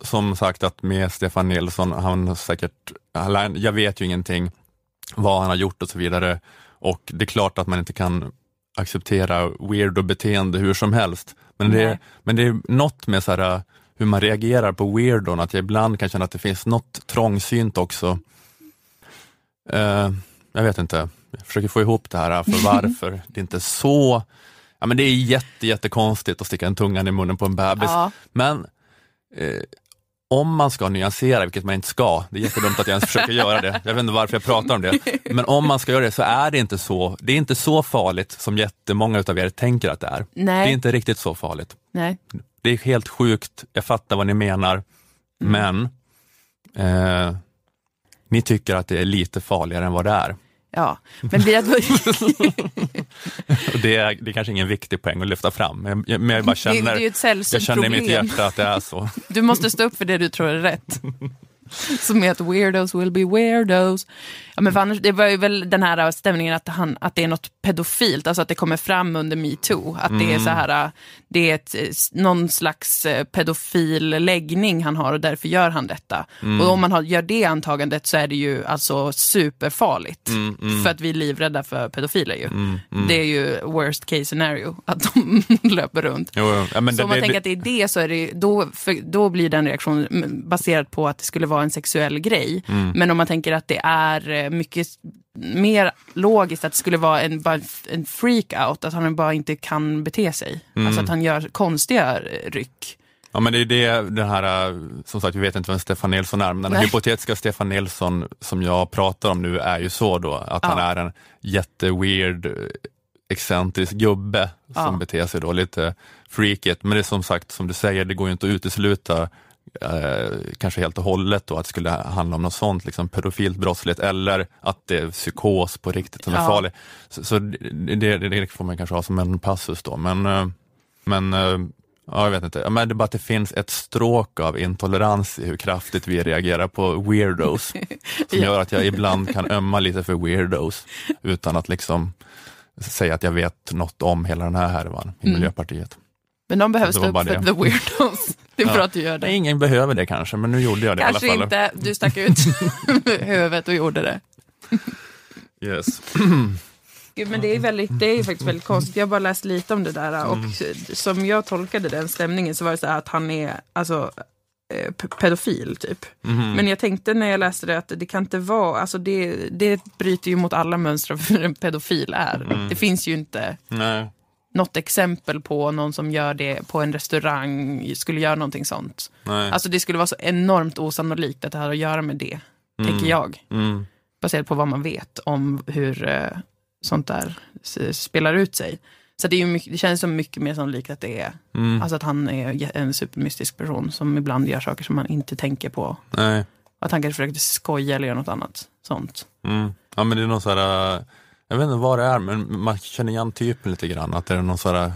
som sagt, att med Stefan Nilsson, han säkert, jag vet ju ingenting vad han har gjort och så vidare. Och det är klart att man inte kan acceptera weirdo beteende hur som helst. Men det, är, men det är något med så här, hur man reagerar på weirdon, att jag ibland kan känna att det finns något trångsynt också. Eh, jag vet inte, jag försöker få ihop det här för varför det inte är så Ja, men det är jätte, jättekonstigt att sticka en tungan i munnen på en bebis. Ja. Men eh, om man ska nyansera, vilket man inte ska, det är jättedumt att jag ens försöker göra det, jag vet inte varför jag pratar om det, men om man ska göra det så är det inte så, det är inte så farligt som jättemånga utav er tänker att det är. Nej. Det är inte riktigt så farligt. Nej. Det är helt sjukt, jag fattar vad ni menar, men eh, ni tycker att det är lite farligare än vad det är. Ja, men vi Och det, är, det är kanske ingen viktig poäng att lyfta fram, men jag, men jag bara Det- känner, det sällsynt jag känner i mitt hjärta att det är så. Du måste stå upp för det du tror är rätt. Som är att weirdos will be weirdos. Ja, men för annars, det var ju väl den här stämningen att, han, att det är något pedofilt, alltså att det kommer fram under metoo. Att det är Mm. så här, det är ett, någon slags eh, pedofil läggning han har och därför gör han detta. Mm. Och om man har, gör det antagandet så är det ju alltså superfarligt. Mm, mm. För att vi är livrädda för pedofiler ju. Mm, mm. Det är ju worst case scenario, att de löper runt. Jo, jo. Ja, men så det- om man det- tänker att det är det så är det, då, för, då blir den reaktionen baserad på att det skulle vara en sexuell grej. Mm. Men om man tänker att det är eh, mycket mer logiskt att det skulle vara en, bara en freak-out, att han bara inte kan bete sig. Mm. Alltså att han gör konstiga ryck. Ja men det är det, den här, eh, som sagt vi vet inte vem Stefan Nilsson är, men den hypotetiska Stefan Nilsson som jag pratar om nu är ju så då, att han Ja. är en jätteweird, excentrisk gubbe som Ja. beter sig då lite freakigt. Men det är som sagt, som du säger, det går ju inte att utesluta eh, kanske helt och hållet då, att det skulle handla om något sånt, liksom pedofilt brottslighet eller att det är psykos på riktigt som är Ja. farlig. Så, så det, det, det får man kanske ha som en passus då, men, eh, men eh, Ja, jag vet inte. Men det är bara att det finns ett stråk av intolerans i hur kraftigt vi reagerar på weirdos. Som Ja. gör att jag ibland kan ömma lite för weirdos utan att liksom säga att jag vet något om hela den här härvan i Mm. Miljöpartiet. Men de behöver Det stå upp för det. the weirdos. Det är Ja. bra att du gör det. Nej, Ingen behöver det kanske, men nu gjorde jag det Kanske i alla fall. inte, du stack ut huvudet och gjorde det. Yes. Gud, men det är, väldigt, det är faktiskt väldigt konstigt. Jag har bara läst lite om det där. Och Mm. som jag tolkade den stämningen så var det så här att han är alltså, eh, pedofil typ. Mhm. Men jag tänkte när jag läste det att det kan inte vara, alltså det, det bryter ju mot alla mönster för en pedofil är. Mm. Det finns ju inte Nej. Något exempel på någon som gör det på en restaurang, skulle göra någonting sånt. Nej. Alltså det skulle vara så enormt osannolikt att det har att göra med det, Mm. tänker jag. Mm. Baserat på vad man vet om hur eh, sånt där spelar ut sig. Så det, mycket, det känns som mycket mer sannolikt att det är Mm. alltså att han är en supermystisk person som ibland gör saker som man inte tänker på. Nej. Att han kanske försökte skoja eller göra något annat sånt. Mm. Ja men det är någon så här, äh, jag vet inte vad det är, men man känner igen typen lite grann. Att det är någon, så här,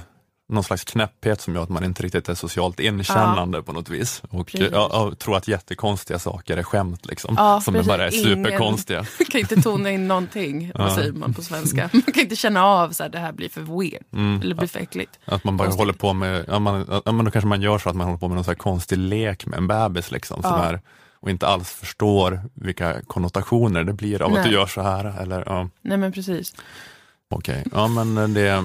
någon slags knäpphet som gör att man inte riktigt är socialt inkännande på något vis. Och Precis. jag, jag tror att jättekonstiga saker är skämt liksom. Ja, som precis. bara är superkonstiga. kan inte tona in någonting, vad Ja. säger man på svenska? Man kan inte känna av här, det här blir för weird. Mm. Eller blir för äckligt. Att man bara Konstigt. håller på med, ja, man, ja, men då kanske man gör så att man håller på med någon så konstig lek med en bebis liksom, som Ja. är, och inte alls förstår vilka konnotationer det blir av att Nej. du gör så här. Eller, ja. Nej men precis. Okej, ja men det är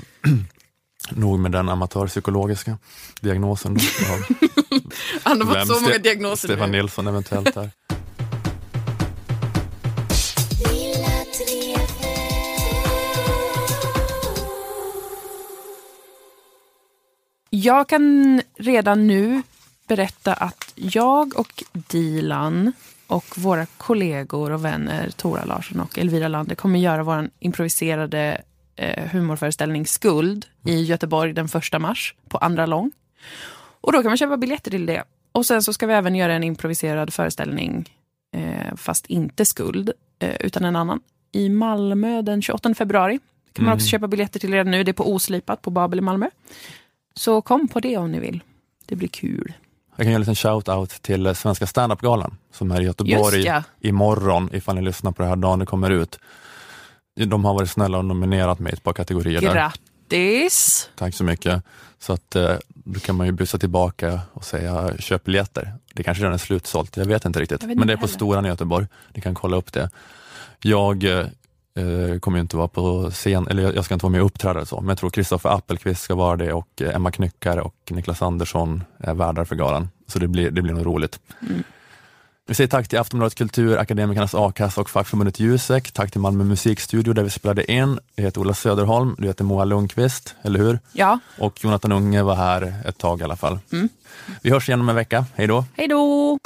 nog med den amatörpsykologiska diagnosen. Han har fått vem så många Ste- diagnoser Stefan nu. Nilsson eventuellt är. Jag kan redan nu berätta att jag och Dilan och våra kollegor och vänner Tora Larsson och Elvira Lander kommer göra vår improviserade eh, humorföreställning Skuld i Göteborg den första mars på Andra Lång. Och då kan man köpa biljetter till det. Och sen så ska vi även göra en improviserad föreställning, eh, fast inte Skuld, eh, utan en annan, i Malmö den 28 februari. kan man Mm. också köpa biljetter till redan nu. Det är på Oslipat på Babel i Malmö. Så kom på det om ni vill. Det blir kul. Jag kan göra en liten shout-out till eh, Svenska standup-galan som är i Göteborg Just ja. imorgon, ifall ni lyssnar på det här dagen det kommer ut. De har varit snälla och nominerat mig i ett par kategorier där. Grattis! Tack så mycket. Så att eh, då kan man ju bussa tillbaka och säga köp biljetter. Det kanske redan är slutsålt, jag vet inte riktigt. Vet Men inte det är på heller. Storan i Göteborg. Ni kan kolla upp det. Jag eh, kommer ju inte vara på scen, eller jag jag ska inte vara med och uppträda så, men jag tror Kristoffer Appelqvist ska vara det och eh, Emma Knyckare och Niklas Andersson är värdar för galan. Så det blir, det blir nog roligt. Mm. Vi säger tack till Aftonbladet Kultur, Akademikernas A-kassa och fackförbundet Jusek. Tack till Malmö musikstudio där vi spelade in. Jag heter Ola Söderholm, du heter Moa Lundqvist, eller hur? Ja. Och Jonathan Unge var här ett tag i alla fall. Mm. Vi hörs igen om en vecka. Hej då! Hej då!